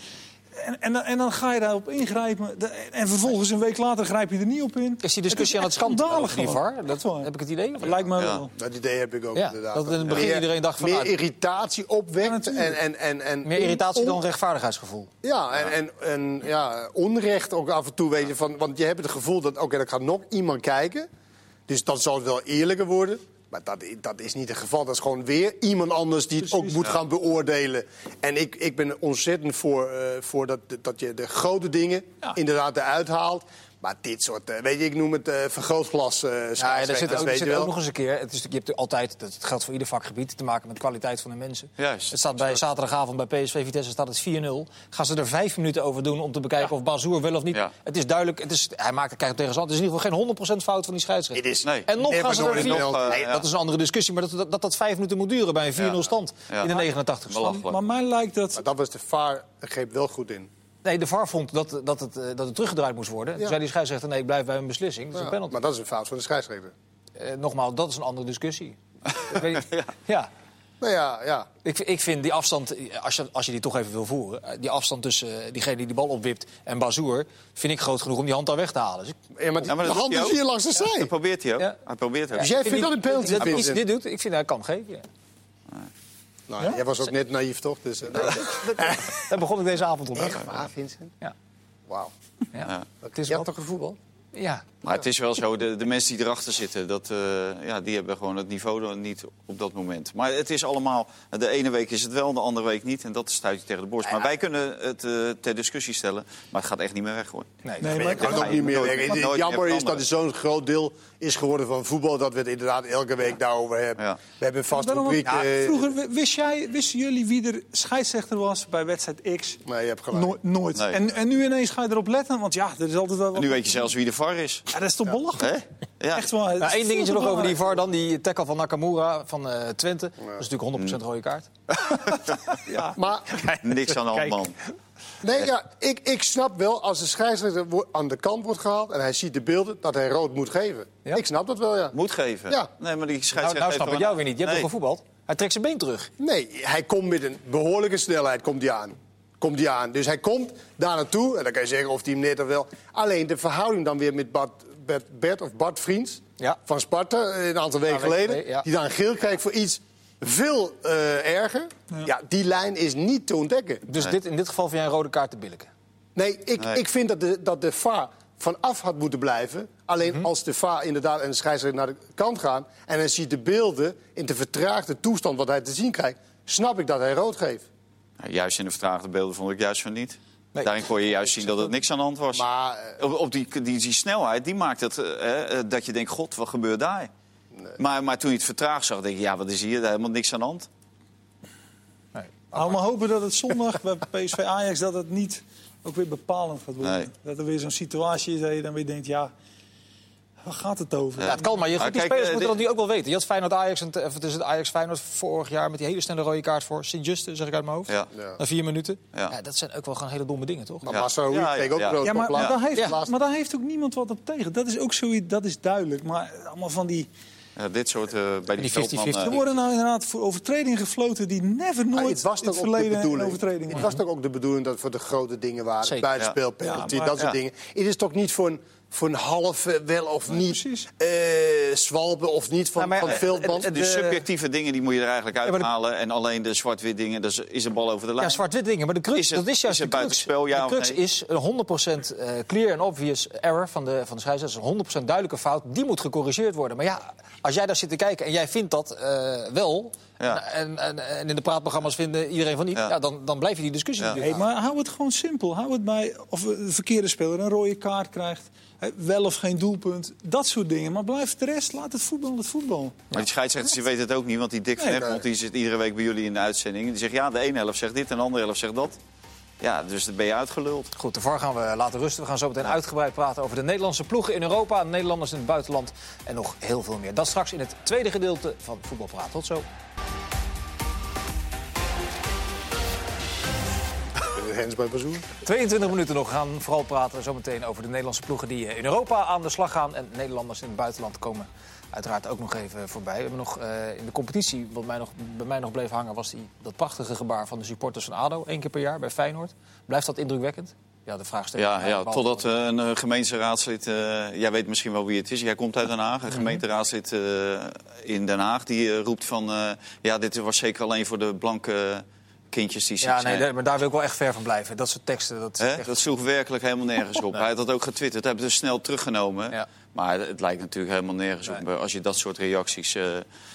en, en, dan- en dan ga je daarop ingrijpen. En vervolgens een week later grijp je er niet op in. Is die discussie aan het schandalig die gewoon. VAR? Dat, waar. heb ik het idee? of- Lijkt me Ja. wel. Dat idee heb ik ook Ja, inderdaad. dat in het begin Meer- iedereen dacht van, Meer nou, irritatie opwekt. Ja, en, en, en, en Meer irritatie on- dan rechtvaardigheidsgevoel. Ja, en, en, en ja, onrecht ook af en toe. Weet je, van, want je hebt het gevoel dat, oké, er gaat nog iemand kijken. Dus dan zal het wel eerlijker worden. Maar dat, dat is niet het geval. Dat is gewoon weer iemand anders die het ook moet gaan beoordelen. En ik, ik ben ontzettend voor, eh, voor dat, dat je de grote dingen Ja. inderdaad eruit haalt. Maar dit soort, eh, weet je, ik noem het eh vergrootglas eh Ja, er scheidsrechters, zit, ook, weet zit je ook wel. nog eens een keer. Het is, je hebt altijd, dat geldt voor ieder vakgebied, te maken met de kwaliteit van de mensen. Juist. Het staat bij zaterdagavond bij PSV Vitesse staat het 4-0. Gaan ze er vijf minuten over doen om te bekijken of Bazoer wel of niet. Ja. Het is duidelijk, het is, hij maakt het krijgt tegen zand. Het is in ieder geval geen 100% fout van die scheidsrechter. Is Nee. En nog gaan ze er vier... nog, eh, nee, dat is een andere discussie, maar dat dat, dat, dat vijf minuten moet duren bij een 4-0 Ja. stand Ja. in de 89 stand. Maar mij lijkt dat... Maar dat was de VAR, greep wel goed in. Nee, de VAR vond dat, dat, het, eh, dat het teruggedraaid moest worden. Toen zei die scheidsrechter, nee, ik blijf bij mijn beslissing. Dat is Ja, een penalty. maar dat is een fout van de scheidsrechter. Eh, nogmaals, dat is een andere discussie. ik weet niet, ja. Nou ja, ja. Ik, ik vind die afstand, eh, als je, als je die toch even wil voeren... eh, die afstand tussen diegene die die bal opwipt en Bazoer... vind ik groot genoeg om die hand daar weg te halen. Dus ik, Ja, maar Ja, maar de dat hand is hier langs de zij. Dat probeert hij ook. Ja. Hij probeert ook. Dus jij vind vindt dat een penalty, dat hij iets dit doet, ik vind hij kan geven. Nou, ja, Jij was ook net naïef, toch? Dus, uh, Daar begon ik deze avond op. Echt waar, Vincent? Ja. Wauw. Ja. Het is wel, toch gevoetbald? Ja. Maar het is wel zo, de, de mensen die erachter zitten, dat, eh, ja, die hebben gewoon het niveau dan niet op dat moment. Maar het is allemaal, de ene week is het wel, de andere week niet. En dat stuit je tegen de borst. Maar wij kunnen het eh, ter discussie stellen, maar het gaat echt niet meer weg hoor. Nee, Nee, Maar maar ik kan ga ook niet meer nooit- weg. nooit Het jammer is dat het zo'n groot deel is geworden van voetbal... dat we het inderdaad elke week daarover hebben. Ja. We hebben een vast rubriek... Ja, eh, vroeger wist jij, wisten jullie wie er scheidsrechter was bij wedstrijd X? Nee, je hebt gelijk. No- nooit. Nee. En, en nu ineens ga je erop letten, want ja, er is altijd wel wat... En nu weet je zelfs wie de VAR is. Ja, dat is toch belachelijk? Hè? Ja. Echt waar. het Nou, Eén dingetje nog over die. VAR dan. Die tackle van Nakamura van eh, Twente. Dat is natuurlijk 100% rode kaart. Ja. Maar Niks aan de hand, man. nee, ja, ik, ik snap wel als de scheidsrechter aan de kant wordt gehaald... en hij ziet de beelden, dat hij rood moet geven. Ja? Ik snap dat wel, ja. Moet geven. Ja. Nee, maar die Nou, scheidsrechter nou heeft snap ik jou weer niet. Je hebt Nee. toch gevoetbald? Hij trekt zijn been terug. Nee, hij komt met een behoorlijke snelheid komt hij aan. Komt hij aan. Dus hij komt daar naartoe. En dan kan je zeggen of hij hem net of wel. Alleen de verhouding dan weer met Bart, Bert, Bert of Bart Vriends Ja. van Sparta, eh, een aantal weken geleden. ja. Die dan geel krijgt voor iets veel eh, erger. Ja. die lijn is niet te ontdekken. Dus dit, in dit geval vind jij een rode kaart te billijken. Nee, ik, Nee. ik vind dat de, dat de VAR vanaf had moeten blijven. Alleen Mhm. als de VAR inderdaad en de scheidsrechter naar de kant gaan... en hij ziet de beelden in de vertraagde toestand wat hij te zien krijgt... snap ik dat hij rood geeft. Ja, juist in de vertraagde beelden vond ik juist van niet. Nee. Daarin kon je juist zien dat het niks aan de hand was. Maar eh, Op, op die, die, die snelheid, die maakt het eh, eh, dat je denkt, god, wat gebeurt daar? Maar, maar toen je het vertraagd zag, denk je, ja, wat is hier? Helemaal niks aan de hand. Nee. Nou, maar hopen dat het zondag bij PSV Ajax dat het niet ook weer bepalend gaat worden. Nee. Dat er weer zo'n situatie is dat je dan weer denkt, ja, waar gaat het over? Ja, het kan, maar je, Maar die kijk, spelers eh, moeten dat nu ook wel weten. Je had Feyenoord Ajax, en, of het is het Ajax Feyenoord vorig jaar met die hele snelle rode kaart voor Sint-Juste, zeg ik uit mijn hoofd. Ja. Ja. Na vier minuten. Ja. Ja. dat zijn ook wel gewoon hele domme dingen, toch? maar ja, kreeg ook ja. rood Ja, maar, maar, daar heeft, Ja. maar daar heeft ook niemand wat op tegen. Dat is ook zoiets, dat is duidelijk. Maar allemaal van die... Ja, dit soort, eh, bij die, Die 50-50. veldman... eh, Er worden nou inderdaad voor overtredingen gefloten die never Maar nooit het was in het toch ook de verleden een bedoeling. overtreding Het was toch ook de bedoeling dat het voor de grote dingen waren. Zeker. Buitenspel, penalty, Ja, maar- dat soort Ja. dingen. Het is toch niet voor een, voor een half eh, wel of niet eh, zwalpen of niet van, Ja, maar, van Veldman. het- de de- subjectieve dingen die moet je er eigenlijk de- uithalen. En alleen de zwart-wit dingen, dus is een bal over de lijn. Ja, zwart-wit dingen. Maar de crux, Is het- dat is juist is het de crux. ja de crux nee? is een 100% eh, clear en obvious error van de, van de scheidsrechter. Dat is een 100% duidelijke fout. Die moet gecorrigeerd worden. Maar ja, als jij daar zit te kijken en jij vindt dat eh, wel... Ja. En, en, en in de praatprogramma's vinden iedereen van niet... Ja. Ja. dan, dan blijf je die discussie Ja. Hey, maar hou het gewoon simpel. Hou het bij of de verkeerde speler een rode kaart krijgt. Wel of geen doelpunt. Dat soort dingen. Maar blijf de rest. Laat het voetbal het voetbal. Maar die scheidsrechters die weten het ook niet, want die Dick van Nee, Egmond die zit iedere week bij jullie in de uitzending. Die zegt ja, de ene helft zegt dit en de andere helft zegt dat. Ja, dus dan ben je uitgeluld. Goed, de VAR gaan we laten rusten. We gaan zo meteen uitgebreid praten over de Nederlandse ploegen in Europa... Nederlanders in het buitenland en nog heel veel meer. Dat straks in het tweede gedeelte van Voetbalpraat. Tot zo. Hens bij Bazoer. 22 minuten nog. We gaan vooral praten zometeen over de Nederlandse ploegen die eh, in Europa aan de slag gaan. En Nederlanders in het buitenland komen uiteraard ook nog even voorbij. We hebben nog eh, in de competitie, wat mij nog, bij mij nog bleef hangen, was die, dat prachtige gebaar van de supporters van ADO. één keer per jaar bij Feyenoord. Blijft dat indrukwekkend? Ja, de vraag stellen. Ja, ja totdat een eh, gemeenteraadslid, eh, jij weet misschien wel wie het is, jij komt uit Den Haag, een gemeenteraadslid eh, in Den Haag, die roept van, ja, dit was zeker alleen voor de blanke kindjes die ziek Ja, nee, maar daar wil ik wel echt ver van blijven. Dat soort teksten. Dat, echt- Dat sloeg werkelijk helemaal nergens op. Hij had dat ook getwitterd, heeft het dus snel teruggenomen. Ja. Maar het lijkt natuurlijk helemaal nergens op eh, als je dat soort reacties... eh,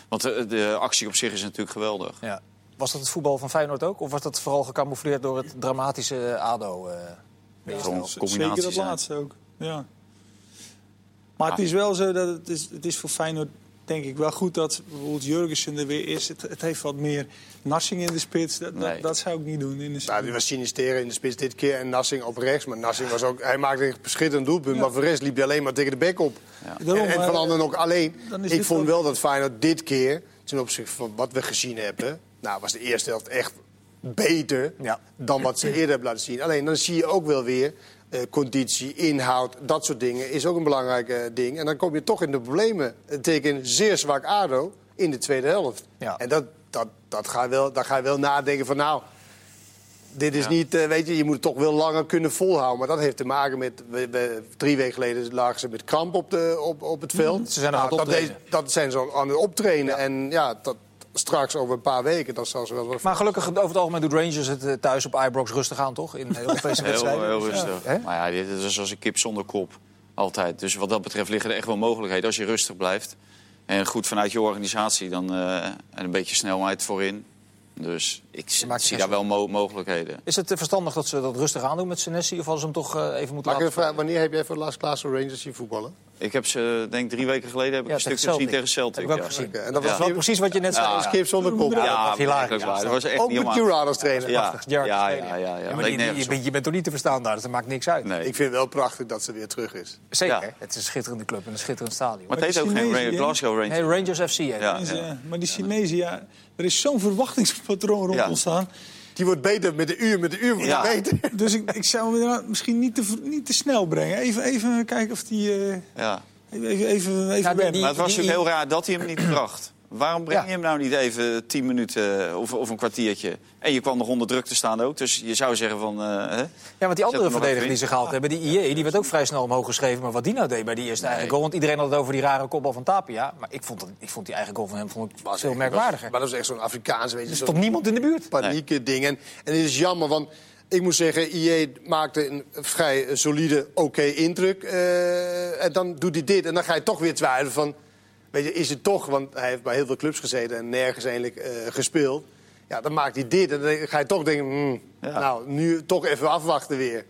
want de, de actie op zich is natuurlijk geweldig. ja. Was dat het voetbal van Feyenoord ook? Of was dat vooral gecamoufleerd door het dramatische eh, ADO? eh Gewoon Z- combinatie Zeker dat laatste ook. Ja. Maar het is wel zo dat het is, het is voor Feyenoord denk ik wel goed dat bijvoorbeeld Jurgensen er weer is. Het, het heeft wat meer Narsing in de spits. Dat, Nee. dat, dat zou ik niet doen. In de Nou, die was Sinisteren in de spits dit keer en Nassing op rechts. Maar Nassing was ook, hij maakte een beschitterend doelpunt. Ja. Maar voor de rest liep hij alleen maar tegen de bek op. Daarom, en, van anderen ook alleen. Ik vond ook- wel dat Feyenoord dit keer, ten opzichte van wat we gezien hebben... Nou, was de eerste helft echt beter Ja. dan wat ze eerder hebben laten zien. Alleen dan zie je ook wel weer... eh, conditie, inhoud, dat soort dingen is ook een belangrijk eh, ding. En dan kom je toch in de problemen. Het teken zeer zwak ADO in de tweede helft. Ja. En dat, dat, dat ga je wel, dan ga je wel nadenken van nou... Dit is Ja. niet, eh, weet je, je moet het toch wel langer kunnen volhouden. Maar dat heeft te maken met, we, we- drie weken geleden lagen ze met kramp op, de, op, op het veld. Ze zijn nog aan het dat, optrainen. dat zijn ze aan het optrainen. En ja, dat, straks over een paar weken, dat zal ze wel wat... Maar gelukkig, over het algemeen doet Rangers het eh, thuis op Ibrox rustig aan, toch? In Heel, wedstrijden. heel Dus, rustig. Maar ja, dit is als een kip zonder kop. Altijd. Dus wat dat betreft liggen er echt wel mogelijkheden. Als je rustig blijft en goed vanuit je organisatie, dan eh, en een beetje snelheid voorin. Dus ik zie daar wel mo- mogelijkheden. Is het eh, verstandig dat ze dat rustig aandoen met Senesi? Of hadden ze hem toch even moeten laten... vraag, wanneer heb jij voor Lars Klaassen Rangers zien voetballen? Ik heb ze, denk ik, drie weken geleden heb ik Ja, een stuk tegen gezien tegen Celtic. Heb ik ook ja. gezien. En dat Ja. was Wel precies wat je net zei. Ja. ja. skip zonder kop. Ja, werkelijk waar. Dat was echt Ook niet met normaal. Jurard als trainer. Ja, ja, ja, ja, je, bent, toch niet te verstaan daar, dat maakt niks uit. Nee. Ik vind het wel prachtig dat ze weer terug is. Zeker, Ja. het is een schitterende club en een schitterend stadion. Maar het heet ook geen? Glasgow Rangers. Nee, Rangers FC. Is, maar die Chinezen, ja, er is zo'n verwachtingspatroon rond ontstaan. Die wordt beter met de uur, met de uur wordt Ja. beter. Dus ik, ik zou hem misschien niet te, niet te snel brengen. Even, even kijken of die... eh, Ja. even even, even Ja, die- wennen. die- Maar het was die- natuurlijk heel raar dat hij hem niet bracht. Waarom breng je Ja. hem nou niet even tien minuten of, of een kwartiertje? En je kwam nog onder druk te staan ook. Dus je zou zeggen van... eh, hè? Ja, want die andere verdediger die ze gehaald hebben, die IE, die werd ook vrij snel omhoog geschreven. Maar wat die nou deed bij die eerste eigen goal. Want iedereen had het over die rare kopbal van Tapia. Maar ik vond, het- ik vond die eigen goal van hem vond ik veel merkwaardiger. Maar dat is echt zo'n Afrikaans, weet je. Er stond niemand in de buurt. panieke ding. En, en het is jammer, want ik moet zeggen, IE maakte een vrij solide, oké indruk. Eh, en dan doet hij dit. En dan ga je toch weer twijfelen van... Weet je, is het toch, want hij heeft bij heel veel clubs gezeten... en nergens eigenlijk eh, gespeeld. Ja, dan maakt hij dit. En dan ga je toch denken, Ja. nou, nu toch even afwachten weer.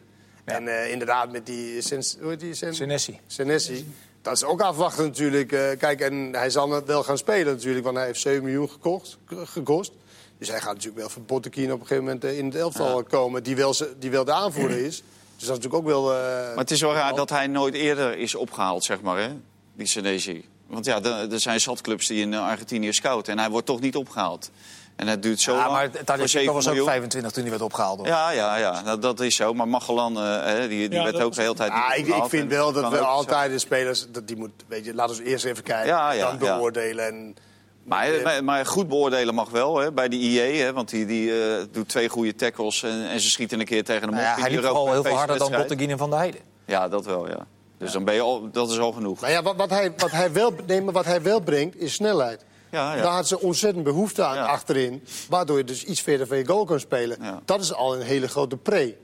En eh, inderdaad, met die... Sens, hoe heet die? Sen- Senesi. Senesi. Dat is ook afwachten natuurlijk. Eh, kijk, en hij zal het wel gaan spelen natuurlijk, want hij heeft 7 miljoen gekocht, gekost. Dus hij gaat natuurlijk wel voor Bottekin op een gegeven moment in het elftal komen, die wel, die wel de aanvoerder is. Dus dat is natuurlijk ook wel... Maar het is wel raar dat hij nooit eerder is opgehaald, zeg maar, hè? die Senesi. Want ja, er zijn zatclubs die in eh, Argentinië scouten. En hij wordt toch niet opgehaald. En het duurt zo Ja, lang. maar Tadej 7 was ook miljoen. 25 toen hij werd opgehaald. hoor. Ja, ja, ja dat, dat is zo. Maar Magellan, eh, hè, die, die Ja, werd ook de hele tijd niet Ah, ik, ik vind wel dat we altijd de spelers, dat die moet, weet je, laten we eerst even kijken, Ja, ja, dan ja. beoordelen. En, Maar, maar, maar goed beoordelen mag wel hè, bij de IE. Hè, want die, die eh, doet twee goede tackles en, en ze schieten een keer tegen Nou op. ja, in hij liep heel veel harder dan wedstrijd. Botteguin en Van der Heijden. Ja, dat wel, ja. Dus dan ben je al, dat is al genoeg. maar ja, wat, wat, hij, wat, hij wel, nee, maar wat hij wel brengt, is snelheid. Ja, ja. Daar had ze ontzettend behoefte aan Ja. achterin. Waardoor je dus iets verder van je goal kan spelen. Dat is al een hele grote pre.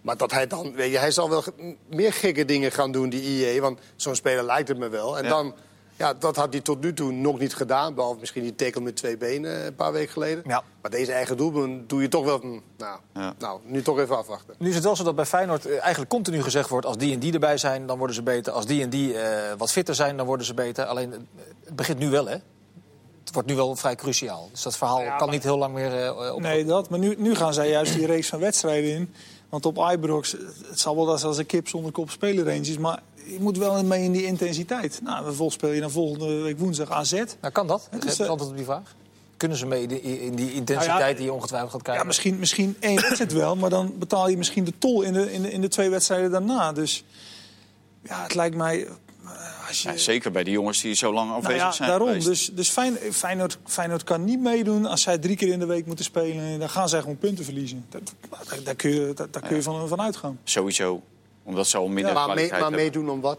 Maar dat hij dan, weet je, hij zal wel meer gekke dingen gaan doen, die IE. Want zo'n speler lijkt het me wel. En dan, ja, dat had hij tot nu toe nog niet gedaan. Behalve misschien die tackle met twee benen eh, een paar weken geleden. Ja. Maar deze eigen doelpunt doe je toch wel. hm, nou, Ja. nou, nu toch even afwachten. Nu is het wel zo dat bij Feyenoord eh, eigenlijk continu gezegd wordt... als die en die erbij zijn, dan worden ze beter. Als die en die eh, wat fitter zijn, dan worden ze beter. Alleen, het begint nu wel, hè? Het wordt nu wel vrij cruciaal. Dus dat verhaal kan niet heel lang meer eh op. Nee, dat. Maar nu, nu gaan zij juist die reeks van wedstrijden in. Want op Ibrox, het zal wel als als een kip zonder kop spelen ranges. Maar je moet wel mee in die intensiteit. Nou, vervolgens speel je dan volgende week woensdag AZ. Nou, kan dat? Het is, is eh, antwoord op die vraag. Kunnen ze mee in die, intensiteit Nou ja, die je ongetwijfeld gaat krijgen? Ja, misschien, misschien één wedstrijd wel. Maar dan betaal je misschien de tol in de, in de, in de twee wedstrijden daarna. Dus ja, het lijkt mij... eh, Als je, Ja, zeker bij die jongens die zo lang Nou afwezig ja, zijn daarom. geweest. Dus, dus Fijn- Feyenoord, Feyenoord kan niet meedoen als zij drie keer in de week moeten spelen. Dan gaan zij gewoon punten verliezen. Dat, daar, daar kun je, daar, daar kun je van, van uitgaan. Sowieso. Omdat ze al minder maar mee, maar hebben. meedoen om wat?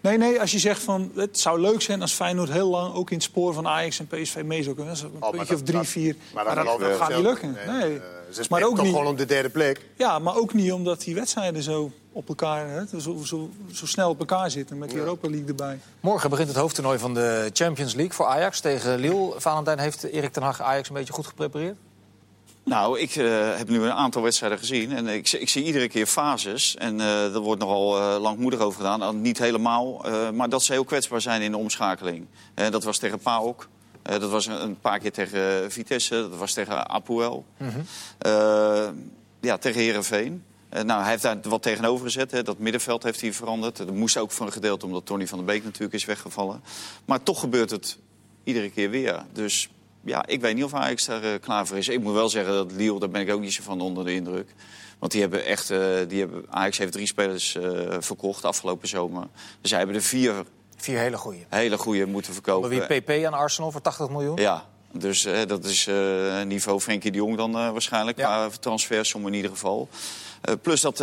Nee, nee, als je zegt van het zou leuk zijn als Feyenoord heel lang ook in het spoor van Ajax en PSV mee zou kunnen. Een puntje dat- of drie, dat- vier. Maar, dat, gaat niet lukken. Nee. eh, ze maar ook toch niet, gewoon om de derde plek. ja, maar ook niet omdat die wedstrijden zo op elkaar, hè, zo, zo, zo snel op elkaar zitten met die Europa League erbij. Morgen begint het hoofdtoernooi van de Champions League voor Ajax tegen Lille. Valentijn heeft Erik ten Hag Ajax een beetje goed geprepareerd? Nou, ik eh, heb nu een aantal wedstrijden gezien en ik, ik zie iedere keer fases. En eh er wordt nogal eh, langmoedig over gedaan. Nou, niet helemaal, maar dat ze heel kwetsbaar zijn in de omschakeling. Dat was tegen PAOK. Dat was een, een paar keer tegen Vitesse. Dat was tegen Apoel. Eh, ja, tegen Herenveen. nou, hij heeft daar wat tegenover gezet. Hè. Dat middenveld heeft hij veranderd. Dat moest ook voor een gedeelte omdat Tony van der Beek natuurlijk is weggevallen. Maar toch gebeurt het iedere keer weer. Dus ja, ik weet niet of Ajax daar eh, klaar voor is. Ik moet wel zeggen dat Lille, daar ben ik ook niet zo van onder de indruk. Want die hebben echt, eh, die hebben, Ajax heeft drie spelers eh, verkocht afgelopen zomer. Dus zij hebben er vier Vier hele goeie. hele goede moeten verkopen. wie PP aan Arsenal voor 80 miljoen. Ja, dus dat is niveau Frenkie de Jong dan waarschijnlijk. Ja. Qua transfersom in ieder geval. Plus dat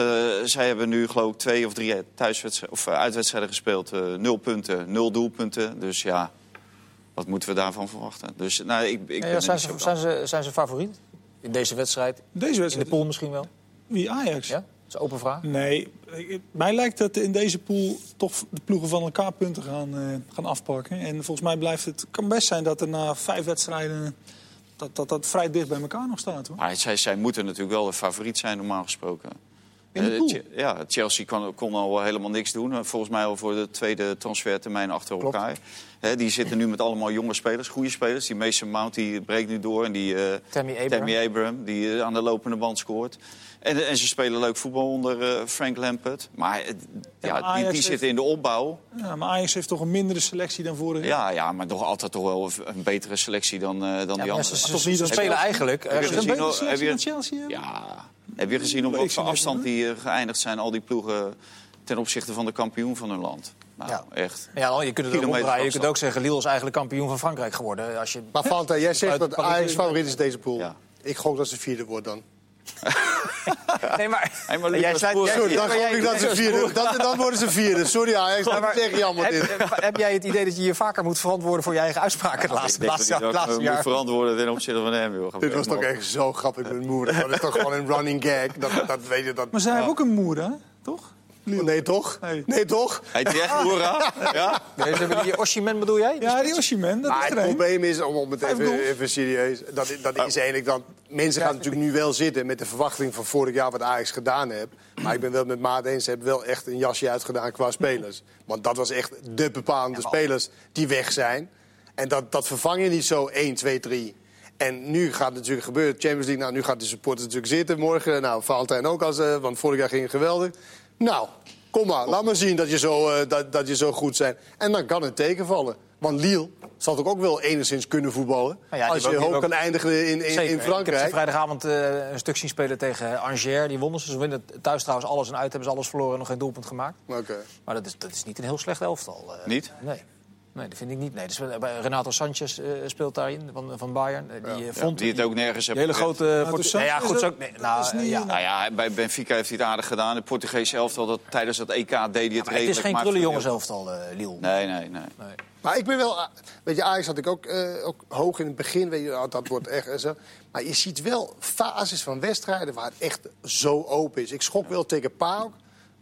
zij hebben nu geloof ik twee of drie thuiswedstrijden, of, uitwedstrijden gespeeld. nul punten, nul doelpunten. Dus ja, wat moeten we daarvan verwachten? Dus nou, ik, ik Ja, zijn, ze, zijn, ze, zijn ze favoriet? In deze wedstrijd? Deze In de wedstrijd, pool misschien wel? wie Ajax? Ja? Dat is een open vraag. Nee, mij lijkt dat in deze pool toch de ploegen van elkaar punten gaan, eh, gaan afpakken. En volgens mij blijft het, kan best zijn dat er na vijf wedstrijden dat, dat, dat vrij dicht bij elkaar nog staat. Hoor. Maar zij, zij moeten natuurlijk wel de favoriet zijn, normaal gesproken. Eh, ja, Chelsea kon, kon al helemaal niks doen. Eh, Volgens mij al voor de tweede transfertermijn achter Klopt. elkaar. Hè, die zitten nu met allemaal jonge spelers, goede spelers. Die Mason Mount die breekt nu door. En die eh, Tammy Abraham. Tammy Abraham, die aan de lopende band scoort. En, en ze spelen leuk voetbal onder eh, Frank Lampard. Maar ja, maar die, die heeft- zitten in de opbouw. Ja, maar Ajax heeft toch een mindere selectie dan vorig jaar. Ja, ja, maar nog altijd toch wel een betere selectie dan, eh, dan Ja, die andere. ze, ze- Toch ze niet dat- spelen eigenlijk... Heb je gezien heb selectie je- dan Chelsea? Ja. Heb je gezien op wat voor net afstand die eh, geëindigd zijn, al die ploegen ten opzichte van de kampioen van hun land? Nou, Ja. echt. Ja, je kunt het ook omdraaien. Je kunt ook zeggen, Lille is eigenlijk kampioen van Frankrijk geworden. Als je... Maar Fanta, jij zegt dat Ajax favoriet is deze pool. Ja. Ik gok dat ze vierde wordt dan. Nee, maar... Hey, maar jij sluit- jij- Sorry, dan jij- ik dat ze vierde dan, dan worden ze vierde. Sorry Ajax, dat maar- is echt jammer dit. Heb, heb jij het idee dat je je vaker moet verantwoorden voor je eigen uitspraken het Ik laatste, denk laatste, dat hij dat laatste ook, eh, moet jaar? verantwoorden ten opzichte van hem. Joh. Dit was toch echt zo grappig met moeder. Dat is toch gewoon een running gag. Dat, dat weet je. Dat, Maar zij hebben ook een moer, hè? Toch? Nee, toch? Nee. Nee, toch? Hij echt Boera? Ja? Nee, ze hebben die Oshiman bedoel jij? Ja, die Oshiman, dat Maar is het er probleem is, om, het even, even serieus... Dat, dat is eigenlijk dat... Mensen gaan natuurlijk nu wel zitten met de verwachting van vorig jaar wat Ajax gedaan heeft. Maar ik ben wel met Maat eens, ze hebben wel echt een jasje uitgedaan qua spelers. Want dat was echt de bepalende spelers die weg zijn. En dat, dat vervang je niet zo 1, 2, 3. En nu gaat het natuurlijk gebeuren. Champions League, nou, nu gaat de supporters natuurlijk zitten morgen. Nou, Valentijn ook, als, eh, want vorig jaar ging het geweldig. Nou, kom maar, laat maar zien dat je, zo, eh, dat, dat je zo goed bent. En dan kan het tegenvallen. Want Lille zal toch ook wel enigszins kunnen voetballen. Nou ja, als je ook- hoog kan eindigen in, in, Zeker. in Ik heb ze Frankrijk. vrijdagavond eh, een stuk zien spelen tegen Angers. Die wonnen ze. Ze winnen thuis trouwens alles en uit. Hebben ze alles verloren en nog geen doelpunt gemaakt. Oké. Maar dat is, dat is niet een heel slecht elftal. eh. Niet? Nee. Nee, dat vind ik niet. Nee, dus, bij Renato Sanchez eh, speelt daarin, van, van Bayern. Eh, die Ja, vond die het ook nergens heeft hele grote... Portu- nee, ja, goed, ook... Nee, nou, ja. Nou ja, bij Benfica heeft hij het aardig gedaan. Het Portugese elftal dat tijdens dat EK deed hij het Maar redelijk. het is geen maar krullenjongenselftal, eh Lille. Nee, nee, nee. Nee. Maar ik ben wel... Weet je, Ajax had ik ook, eh, ook hoog in het begin. Weet je, oh, dat wordt echt en zo. Maar je ziet wel fases van wedstrijden waar het echt zo open is. Ik schok wel tegen PAOK.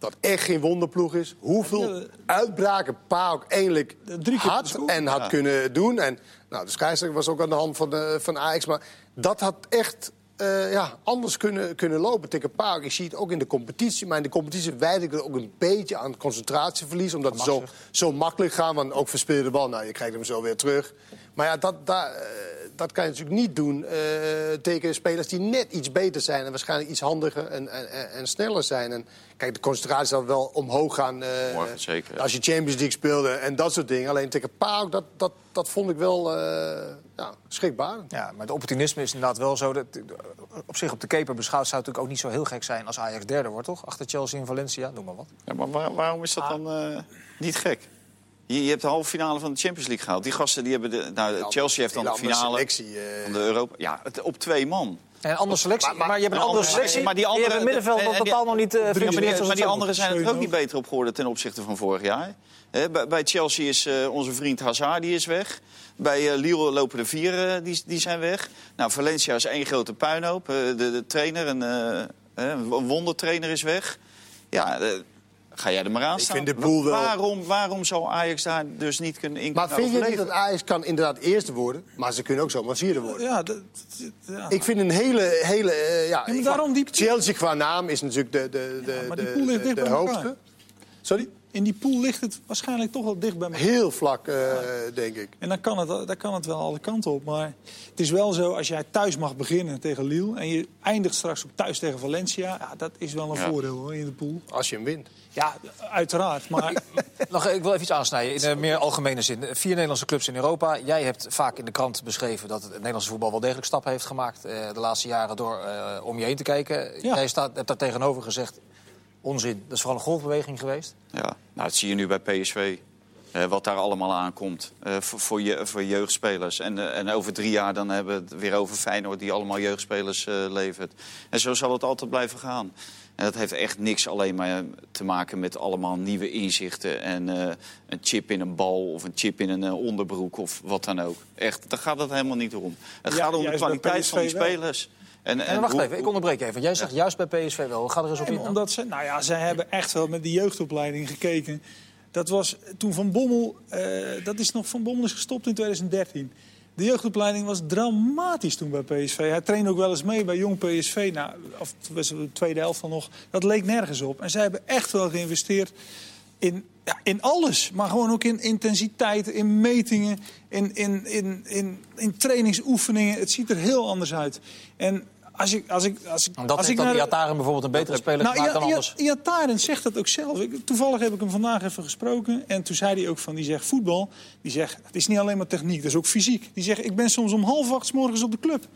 Dat echt geen wonderploeg is. Hoeveel Ja, uitbraken PAOK eigenlijk Drie keer had en had kunnen doen. En nou, de scheidsrechter was ook aan de hand van, de, van Ajax. Maar dat had echt eh, ja, anders kunnen, kunnen lopen tegen PAOK. Ik zie het ook in de competitie. Maar in de competitie wijd ik er ook een beetje aan concentratieverlies. Omdat het zo, zo makkelijk gaat. Want ook verspeel je de bal. Nou, je krijgt hem zo weer terug. Maar ja, dat, dat, eh, dat kan je natuurlijk niet doen eh, tegen spelers die net iets beter zijn. En waarschijnlijk iets handiger en, en, en- sneller zijn. En kijk, de concentratie zal wel omhoog gaan. eh, Morgen zeker. Als je Champions League speelde en dat soort dingen. Alleen tegen PAOK, dat, dat, dat vond ik wel eh ja, schrikbaar. Ja, maar het opportunisme is inderdaad wel zo. Dat, op zich op de keper beschouwd zou het natuurlijk ook niet zo heel gek zijn... als Ajax derde wordt, toch? Achter Chelsea en Valencia, noem maar wat. Ja, maar waar- waarom is dat dan eh, niet gek? Je, je hebt de halve finale van de Champions League gehaald. Die gasten die hebben de. Nou, Chelsea heeft dan de finale selectie, eh. van de Europa. Ja, het, op twee man. En een andere selectie, maar, Maar- maar- je hebt een een andere selectie. maar die je hebt andere- middenveld en- dat totaal nog niet... eh, Ja, maar functioneert die, zoals maar die het anderen zijn er ook niet beter op geworden ten opzichte van vorig jaar. Hè, bij, bij Chelsea is eh, onze vriend Hazard die is weg. Bij eh, Lille lopen er vier, die, die zijn weg. Nou, Valencia is één grote puinhoop. Eh, de, de trainer, een, een wondertrainer is weg. Ja, ga jij er maar aan Ik staan. vind de boel wel- Waarom, waarom zou Ajax daar dus niet kunnen in Maar vind je niet dat Ajax kan inderdaad eerste worden? Maar ze kunnen ook zomaar vierde worden. Ja, dat, ja. Ik vind een hele... hele eh, ja, maar ik- daarom die- Chelsea qua naam is natuurlijk de, de, de, Ja, maar die de- de- de hoogste. Sorry? In die pool ligt het waarschijnlijk toch wel dicht bij elkaar. Heel vlak, eh, denk ik. En dan kan, het, dan kan het wel alle kanten op. Maar het is wel zo, als jij thuis mag beginnen tegen Lille... en je eindigt straks ook thuis tegen Valencia... Ja, dat is wel een Ja. voordeel hoor, in de pool. Als je hem wint. Ja, uiteraard. Maar Nog, ik wil even iets aansnijden in een meer algemene zin. Vier Nederlandse clubs in Europa. Jij hebt vaak in de krant beschreven dat het Nederlandse voetbal wel degelijk stappen heeft gemaakt eh, de laatste jaren door eh, om je heen te kijken. Ja. Jij staat, hebt daar tegenover gezegd, onzin. Dat is vooral een golfbeweging geweest. Ja, nou, dat zie je nu bij PSV. eh, wat daar allemaal aankomt eh, voor, voor, je, voor jeugdspelers. En, eh, en over drie jaar dan hebben we het weer over Feyenoord... die allemaal jeugdspelers eh, levert. En zo zal het altijd blijven gaan. En dat heeft echt niks alleen maar te maken met allemaal nieuwe inzichten... en eh, een chip in een bal of een chip in een onderbroek of wat dan ook. Echt, daar gaat het helemaal niet om. Het Ja, gaat om de kwaliteit van die wel. En, En, wacht hoe- even, ik onderbreek even. Jij zegt juist bij PSV wel. Ga er eens op in. Omdat ze, nou ja, zij hebben echt wel met die jeugdopleiding gekeken. Dat was toen Van Bommel, eh, dat is nog Van Bommel is gestopt in 2013. De jeugdopleiding was dramatisch toen bij PSV. Hij trainde ook wel eens mee bij jong PSV. Nou, of de tweede helft dan nog. Dat leek nergens op. En zij hebben echt wel geïnvesteerd in, ja, in alles. Maar gewoon ook in intensiteit, in metingen, in, in, in, in, in trainingsoefeningen. Het ziet er heel anders uit. En als ik, als ik, als ik, dat als ik de- Iataren bijvoorbeeld een betere speler nou, dan anders. Iataren zegt dat ook zelf. Ik, toevallig heb ik hem vandaag even gesproken. En toen zei hij ook van, die zegt voetbal. Die zegt, het is niet alleen maar techniek, dat is ook fysiek. Die zegt, ik ben soms om half acht 's morgens op de club.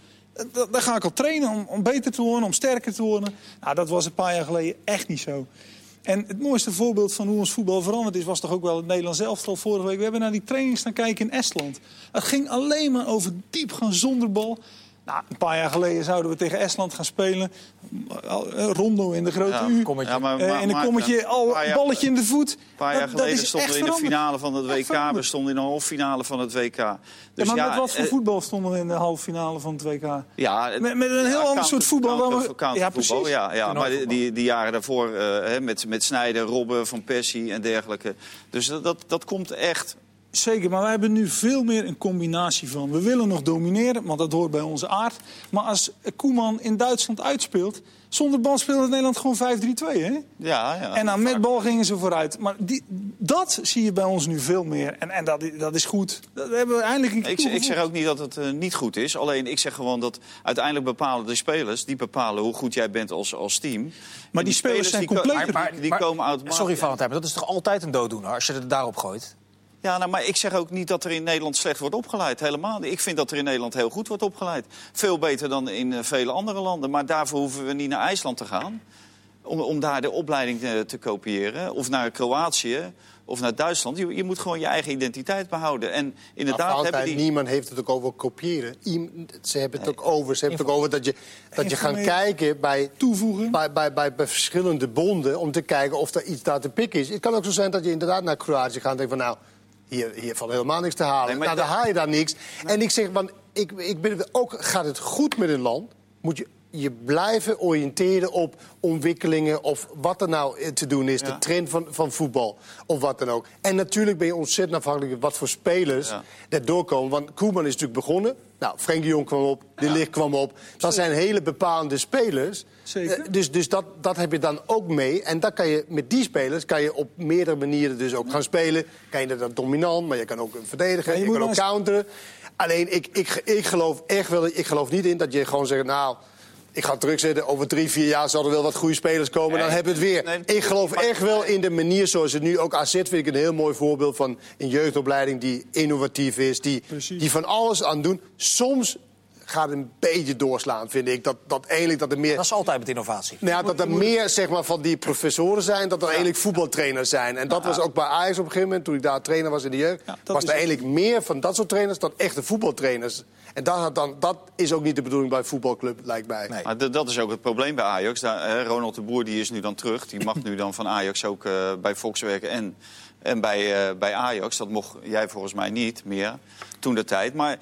Da- Daar ga ik al trainen om, om beter te worden, om sterker te worden. Nou, dat was een paar jaar geleden echt niet zo. En het mooiste voorbeeld van hoe ons voetbal veranderd is... was toch ook wel het Nederlands elftal vorige week. We hebben naar die training staan kijken in Estland. Het ging alleen maar over diep gaan zonder bal. Nou, een paar jaar geleden zouden we tegen Estland gaan spelen. Eh, Rondo in de grote Ja, U. kommetje. Ja, maar- Eh, maar- en dan maar- kom je al een balletje in de voet. Een paar jaar Dat- geleden is stonden we in de veranderd. finale van het WK. We stonden in de halve finale van het WK. Ja, Dus maar met wat voor eh, voetbal stonden we in de halve finale van het WK? Ja, Met- met een heel ja, ander counter- soort voetbal dan we- counter- Ja, precies. Ja, ja, maar die, die, die jaren daarvoor eh, hè, met, met Snijder, Robben, Van Persie en dergelijke. Dus dat, dat, dat komt echt. Zeker, maar wij hebben nu veel meer een combinatie van. We willen nog domineren, want dat hoort bij onze aard. Maar als Koeman in Duitsland uitspeelt... zonder bal speelde Nederland gewoon 5-3-2, hè? Ja, ja, en dan met bal gingen ze vooruit. Maar die, dat zie je bij ons nu veel meer. En, en dat, dat is goed. Dat hebben we eindelijk een Ik, zeg- ik zeg ook niet dat het eh, niet goed is. Alleen ik zeg gewoon dat uiteindelijk bepalen de spelers... die bepalen hoe goed jij bent als, als team. En die spelers zijn die maar- die Maar- komen automatisch. Sorry, Valentijn, maar dat is toch altijd een dooddoener als je het daarop gooit? Ja, nou, maar ik zeg ook niet dat er in Nederland slecht wordt opgeleid. Helemaal niet. Ik vind dat er in Nederland heel goed wordt opgeleid. Veel beter dan in eh, vele andere landen. Maar daarvoor hoeven we niet naar IJsland te gaan. Om, om daar de opleiding eh, te kopiëren. Of naar Kroatië. Of naar Duitsland. Je, je moet gewoon je eigen identiteit behouden. En inderdaad hebben altijd, die... niemand heeft het ook over kopiëren. Iem- Ze hebben het ook over. Ze hebben het ook over dat je, dat je gaat kijken bij, Toevoegen. bij, bij, bij, bij verschillende bonden... om te kijken of er iets daar te pikken is. Het kan ook zo zijn dat je inderdaad naar Kroatië gaat en denkt van... nou, hier, hier valt helemaal niks te halen. Nee, nou, dan haal je daar niks. En ik zeg, want ik, ik ben ook, gaat het goed met een land... moet je je blijven oriënteren op ontwikkelingen... of wat er nou eh, te doen is, de trend van, van voetbal of wat dan ook. En natuurlijk ben je ontzettend afhankelijk van wat voor spelers Ja. er doorkomen. Want Koeman is natuurlijk begonnen. Nou, Frenkie Jong kwam op, De Ligt kwam op. Dat zijn hele bepalende spelers. Zeker. Eh, dus dus dat, dat heb je dan ook mee. En dan kan je met die spelers kan je op meerdere manieren dus ook gaan spelen. Kan je dat dominant, maar je kan ook verdedigen. Ja, je kan ook eens- counteren. Alleen, ik, ik, ik geloof echt wel... Ik geloof niet in dat je gewoon zegt... nou, ik ga terugzetten. Over drie, vier jaar zal er wel wat goede spelers komen. Nee, dan hebben we het weer. nee, ik geloof echt wel in de manier zoals het nu... Ook AZ vind ik een heel mooi voorbeeld van een jeugdopleiding... die innovatief is, die, Precies. die van alles aan doen. Soms gaat een beetje doorslaan, vind ik. Dat, dat eigenlijk dat er meer... Dat is altijd met innovatie. Nou ja, dat er meer zeg maar, van die professoren zijn, dat er eigenlijk voetbaltrainers zijn. En dat was ook bij Ajax op een gegeven moment, toen ik daar trainer was in de jeugd. Was er eigenlijk meer van dat soort trainers dan echte voetbaltrainers. En dat, had dan, dat is ook niet de bedoeling bij een voetbalclub, lijkt mij. Nee. Maar dat is ook het probleem bij Ajax. Daar, Ronald de Boer die is nu dan terug. Die mag nu dan van Ajax ook eh, bij Fox werken en, en bij, eh, bij Ajax. Dat mocht jij volgens mij niet meer toen de tijd. Maar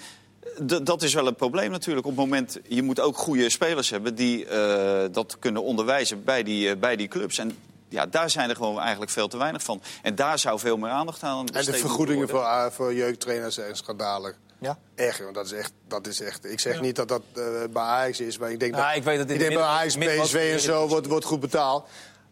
dat is wel een probleem natuurlijk. Op het moment, je moet ook goede spelers hebben die eh, dat kunnen onderwijzen bij die, eh, bij die clubs. En ja, daar zijn er gewoon eigenlijk veel te weinig van. En daar zou veel meer aandacht aan En besteed de moeten vergoedingen voor, ah, voor jeugdtrainers zijn schandalig. Ja? Echt, joh, dat is echt, dat is echt. Ik zeg niet dat dat eh, bij Ajax is, maar ik denk Ja, dat, ik weet dat dit ik denk bij Ajax, PSV en zo wordt, wordt goed betaald.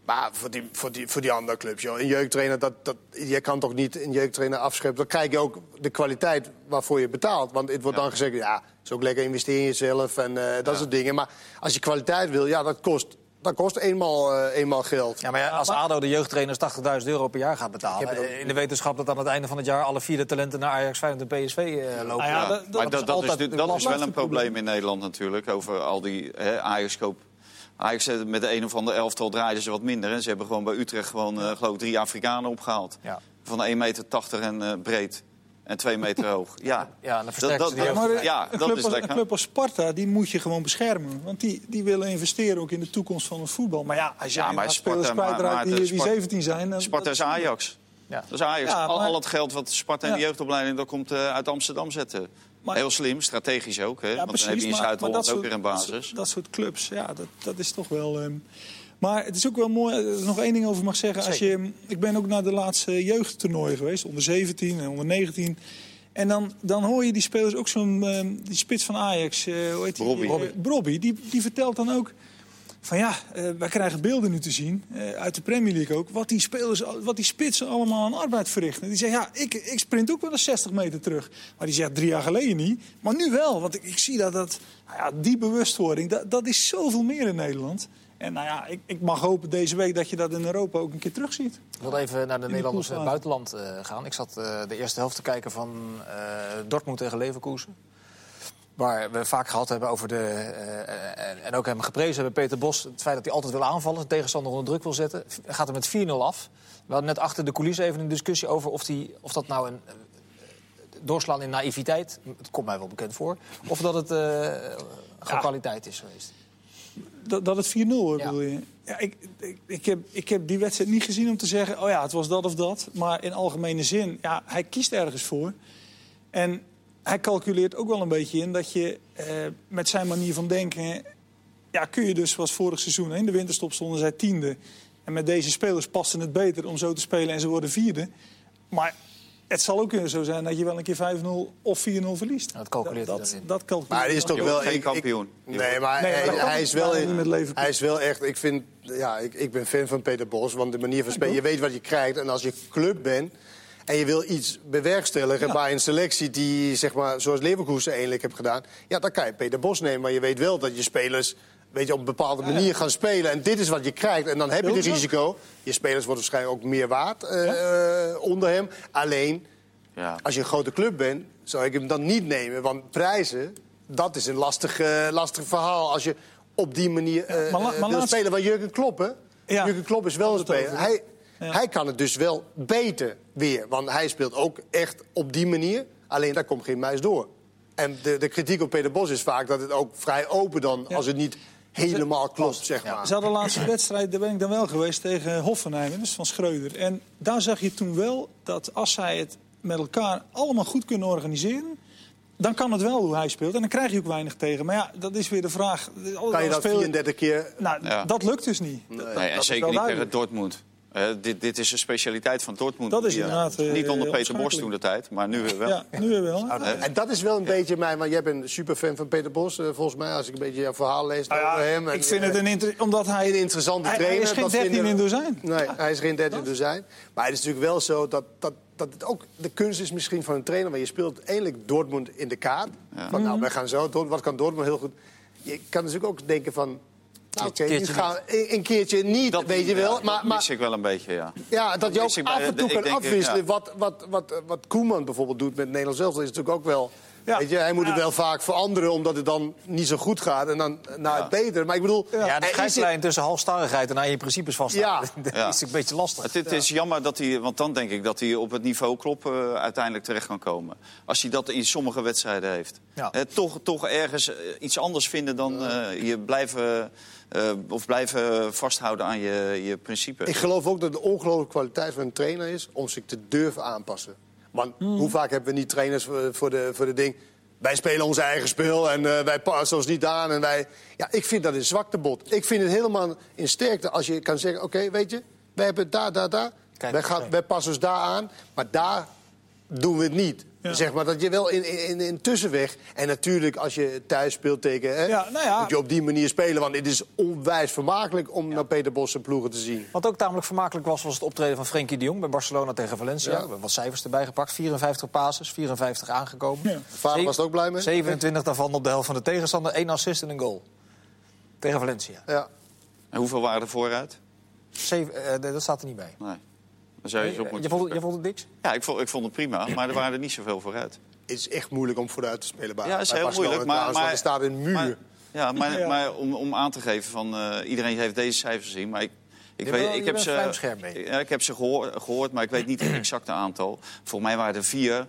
Maar voor die, voor die, voor die andere clubs, joh. Een jeugdtrainer, dat, dat, je kan toch niet een jeugdtrainer afschepen. Dan krijg je ook de kwaliteit waarvoor je betaalt. Want het wordt dan gezegd, ja, het is ook lekker investeren in jezelf en eh, dat soort dingen. Maar als je kwaliteit wil, ja, dat kost, dat kost eenmaal, eh, eenmaal geld. Ja, maar ja, als ADO de jeugdtrainers 80.000 euro per jaar gaat betalen... Ook- eh, in de wetenschap dat aan het einde van het jaar... alle vierde talenten naar Ajax, Feyenoord en PSV eh, lopen... Nou ja, Ja, dat- maar dat dat, is dat, is, wel een probleem in Nederland natuurlijk. Over al die hè, Ajax-koop. Ajax met de een of andere elftal draaiden ze wat minder. En ze hebben gewoon bij Utrecht gewoon, eh, geloof ik, drie Afrikanen opgehaald. Ja. Van 1,80 meter en eh, breed. En 2 meter hoog. Ja, Ja, die dat, jeugd. Maar, ja, een, dat club is als, een lekker. club als Sparta, die moet je gewoon beschermen. Want die, die willen investeren ook in de toekomst van het voetbal. Maar ja, als je Ja, maar spelers kwijtraakt die, die Spart- 17 zijn... Dan, Sparta is Ajax. Ja. Dat is Ajax. Ja, al, maar- al het geld wat Sparta in de jeugdopleiding... dat komt eh, uit Amsterdam zetten. Maar- Heel slim, strategisch ook. Hè? Ja, Want dan heb je in Zuid-Holland dat ook weer een soort- basis. Dat, dat soort clubs, ja, dat, dat is toch wel... ehm, maar het is ook wel mooi, als ik nog één ding over mag zeggen. Als je, ik ben ook naar de laatste jeugdtoernooien geweest, onder 17 en onder 19. En dan, dan hoor je die spelers ook zo'n ehm, die spits van Ajax, eh hoe heet die? Robbie. Eh, Robbie, die, die vertelt dan ook van ja, eh, wij krijgen beelden nu te zien, eh, uit de Premier League ook, wat die spelers, wat die spitsen allemaal aan arbeid verrichten. Die zegt ja, ik, ik sprint ook wel eens 60 meter terug. Maar die zegt drie jaar geleden niet, maar nu wel. Want ik, ik zie dat, dat nou ja, die bewustwording, dat, dat is zoveel meer in Nederland. En nou ja, ik, ik mag hopen deze week dat je dat in Europa ook een keer terugziet. Ik wil even naar de Nederlanders in het poolfase. buitenland eh, gaan. Ik zat eh, de eerste helft te kijken van eh, Dortmund tegen Leverkusen. Waar we vaak gehad hebben over de. eh, en, en ook hebben geprezen hebben, Peter Bos. Het feit dat hij altijd wil aanvallen, de tegenstander onder druk wil zetten. Gaat er met 4-0 af. We hadden net achter de coulissen even een discussie over of, die, of dat nou een. eh, doorslaan in naïviteit. Het komt mij wel bekend voor. Of dat het eh gewoon kwaliteit is geweest. Dat, dat het 4-0 Ja. bedoel je? Ja, ik, ik, ik, heb, ik heb die wedstrijd niet gezien om te zeggen... oh ja, het was dat of dat. Maar in algemene zin, ja, hij kiest ergens voor. En hij calculeert ook wel een beetje in dat je eh, met zijn manier van denken... Ja, kun je dus, zoals vorig seizoen, in de winterstop stonden zij tiende. En met deze spelers paste het beter om zo te spelen en ze worden vierde. Maar het zal ook kunnen zo zijn dat je wel een keer 5-0 of 4-0 verliest. dat calculeert dat, dat, dat calculeert Maar hij is toch wel... geen ik- kampioen. Nee, maar Nee, hij, is wel... Leverkusen. Hij is wel echt... Ik vind... Ja, ik, ik ben fan van Peter Bos. Want de manier van spelen... Je weet wat je krijgt. En als je club bent... En je wil iets bewerkstelligen bij een selectie die, zeg maar, zoals Leverkusen eigenlijk heeft gedaan. Ja, dan kan je Peter Bos nemen. Maar je weet wel dat je spelers weet je, op een bepaalde manier gaan spelen. En dit is wat je krijgt. En dan heb je het risico. Je spelers worden waarschijnlijk ook meer waard eh, eh, onder hem. Alleen, Ja. als je een grote club bent, zou ik hem dan niet nemen. Want prijzen, dat is een lastig, eh, lastig verhaal. Als je op die manier eh, maar la- eh, maar wil laatst- spelen. Want Jurgen Klopp, hè? Ja. Jurgen Klopp is wel een speler. over. Hij, Ja. hij kan het dus wel beter weer. Want hij speelt ook echt op die manier. Alleen daar komt geen muis door. En de, de kritiek op Peter Bos is vaak dat het ook vrij open dan... Ja. als het niet helemaal klopt, zeg maar. Ze hadden de laatste wedstrijd, daar ben ik dan wel geweest, tegen Hoffenheim, dus van Schreuder. En daar zag je toen wel dat als zij het met elkaar allemaal goed kunnen organiseren... dan kan het wel hoe hij speelt. En dan krijg je ook weinig tegen. Maar ja, dat is weer de vraag. Kan je dat 34 keer... Nou, Ja. dat lukt dus niet. Nee, Dat en zeker niet tegen. Dortmund. Eh, dit, dit is een specialiteit van Dortmund. Dat is Ja. inderdaad, eh, Niet onder Peter Bos toen de tijd, maar nu weer wel. Ja, nu weer wel. En dat is wel een beetje mij, maar jij bent een superfan van Peter Bos, eh, volgens mij, als ik een beetje jouw verhaal lees Nou ja, over hem. En, ik vind eh, het een inter- omdat hij een interessante hij, trainer. Hij is geen dat 13 vinden- in dozijn. Nee, hij is geen 13 dozijn. Maar het is natuurlijk wel zo dat, dat, dat het ook de kunst is misschien van een trainer. Want je speelt eindelijk Dortmund in de kaart. Van, Mhm. nou, wij gaan zo. Wat kan Dortmund heel goed? Je kan natuurlijk ook denken van... Nou, oké, Keertje nu gaan een, een keertje niet, Dat, weet je wel. ja, maar, mis ik wel een beetje, ja. ja, dat je ook af en toe ik kan denk, afwisselen. ja. Wat, wat, wat, wat Koeman bijvoorbeeld doet met Nederland zelf, is natuurlijk ook wel... Ja. Weet je, hij moet het wel vaak veranderen, omdat het dan niet zo goed gaat. En dan naar het beter. Maar ik bedoel... Ja, de scheidslijn tussen halstarrigheid en aan je principes vaststaan. Ja. dat Ja. is een beetje lastig. Het, het is jammer dat hij, want dan denk ik dat hij op het niveau Klopp eh, uiteindelijk terecht kan komen. Als hij dat in sommige wedstrijden heeft. Ja. Eh, toch, toch ergens eh, iets anders vinden dan eh, je blijven, eh, of blijven vasthouden aan je, je principe. Ik geloof ook dat de ongelooflijke kwaliteit van een trainer is om zich te durven aanpassen. Want hoe vaak hebben we niet trainers voor, de, voor de ding... Wij spelen ons eigen spel en eh, wij passen ons niet aan. En wij... Ja, ik vind dat een zwaktebod. Ik vind het helemaal in sterkte als je kan zeggen... oké, weet je, wij hebben het daar, daar, daar. Kijk, wij, gaan, wij passen ons daar aan, maar daar doen we het niet. Ja. Zeg maar dat je wel in, in, in tussenweg... En natuurlijk, als je thuis speelt tegen... Hè, Ja, nou ja. moet je op die manier spelen. Want het is onwijs vermakelijk om naar Peter Bos en ploegen te zien. Wat ook tamelijk vermakelijk was, was het optreden van Frenkie de Jong bij Barcelona tegen Valencia. Ja. We hebben wat cijfers erbij gepakt. 54 passes, 54 aangekomen. Ja. Vader was er ook blij mee? 27 daarvan op de helft van de tegenstander. één assist en een goal. Tegen Valencia. Ja. En hoeveel waren er vooruit? Zeven, eh, dat staat er niet bij. Nee. Dan zou je, eens op je, vond, het- je vond het niks? Ja, ik vond, ik vond het prima, maar er waren er niet zoveel vooruit. Het is echt moeilijk om vooruit te spelen. Bij, Ja, is bij heel Barcelona moeilijk. Maar, maar, er staat een muur. Maar, ja, maar, Ja. maar om, om aan te geven van eh, iedereen heeft deze cijfers gezien, maar ik. Ik, weet, wel- ik heb ze, mee. Ja, ik heb ze gehoor- gehoord, maar ik weet niet het exacte aantal. Volgens mij waren er vier,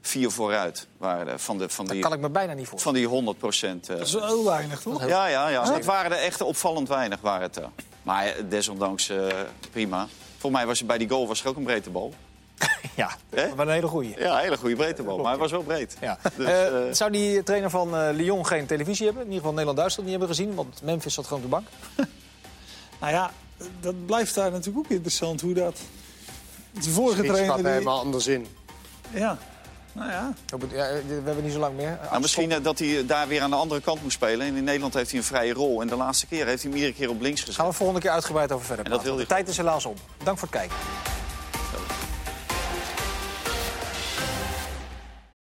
vier vooruit waren er, van, de, van, Dat die, kan ik me bijna niet voorstellen. van die 100 procent. Dat is wel heel weinig, toch? ja, ja, ja. Het waren er echt opvallend weinig. Waren het. Maar eh, desondanks eh, prima. Volgens mij was er bij die goal was er ook een breedte bal. Ja, maar een hele goeie. Ja, een hele goede breedtebal, maar hij was wel breed. Ja. Dus, Eh, eh, zou die trainer van eh, Lyon geen televisie hebben? In ieder geval Nederland-Duitsland niet hebben gezien. Want Memphis zat gewoon op de bank. Nou ja, dat blijft daar natuurlijk ook interessant hoe dat... De vorige trainer... die- helemaal anders in. Ja, nou ja. Ja, eh, we hebben niet zo lang meer. Nou, misschien eh, dat hij daar weer aan de andere kant moest spelen. En in Nederland heeft hij een vrije rol. En de laatste keer heeft hij hem iedere keer op links gezet. Gaan we volgende keer uitgebreid over verder praten. De tijd is helaas om. Dank voor het kijken.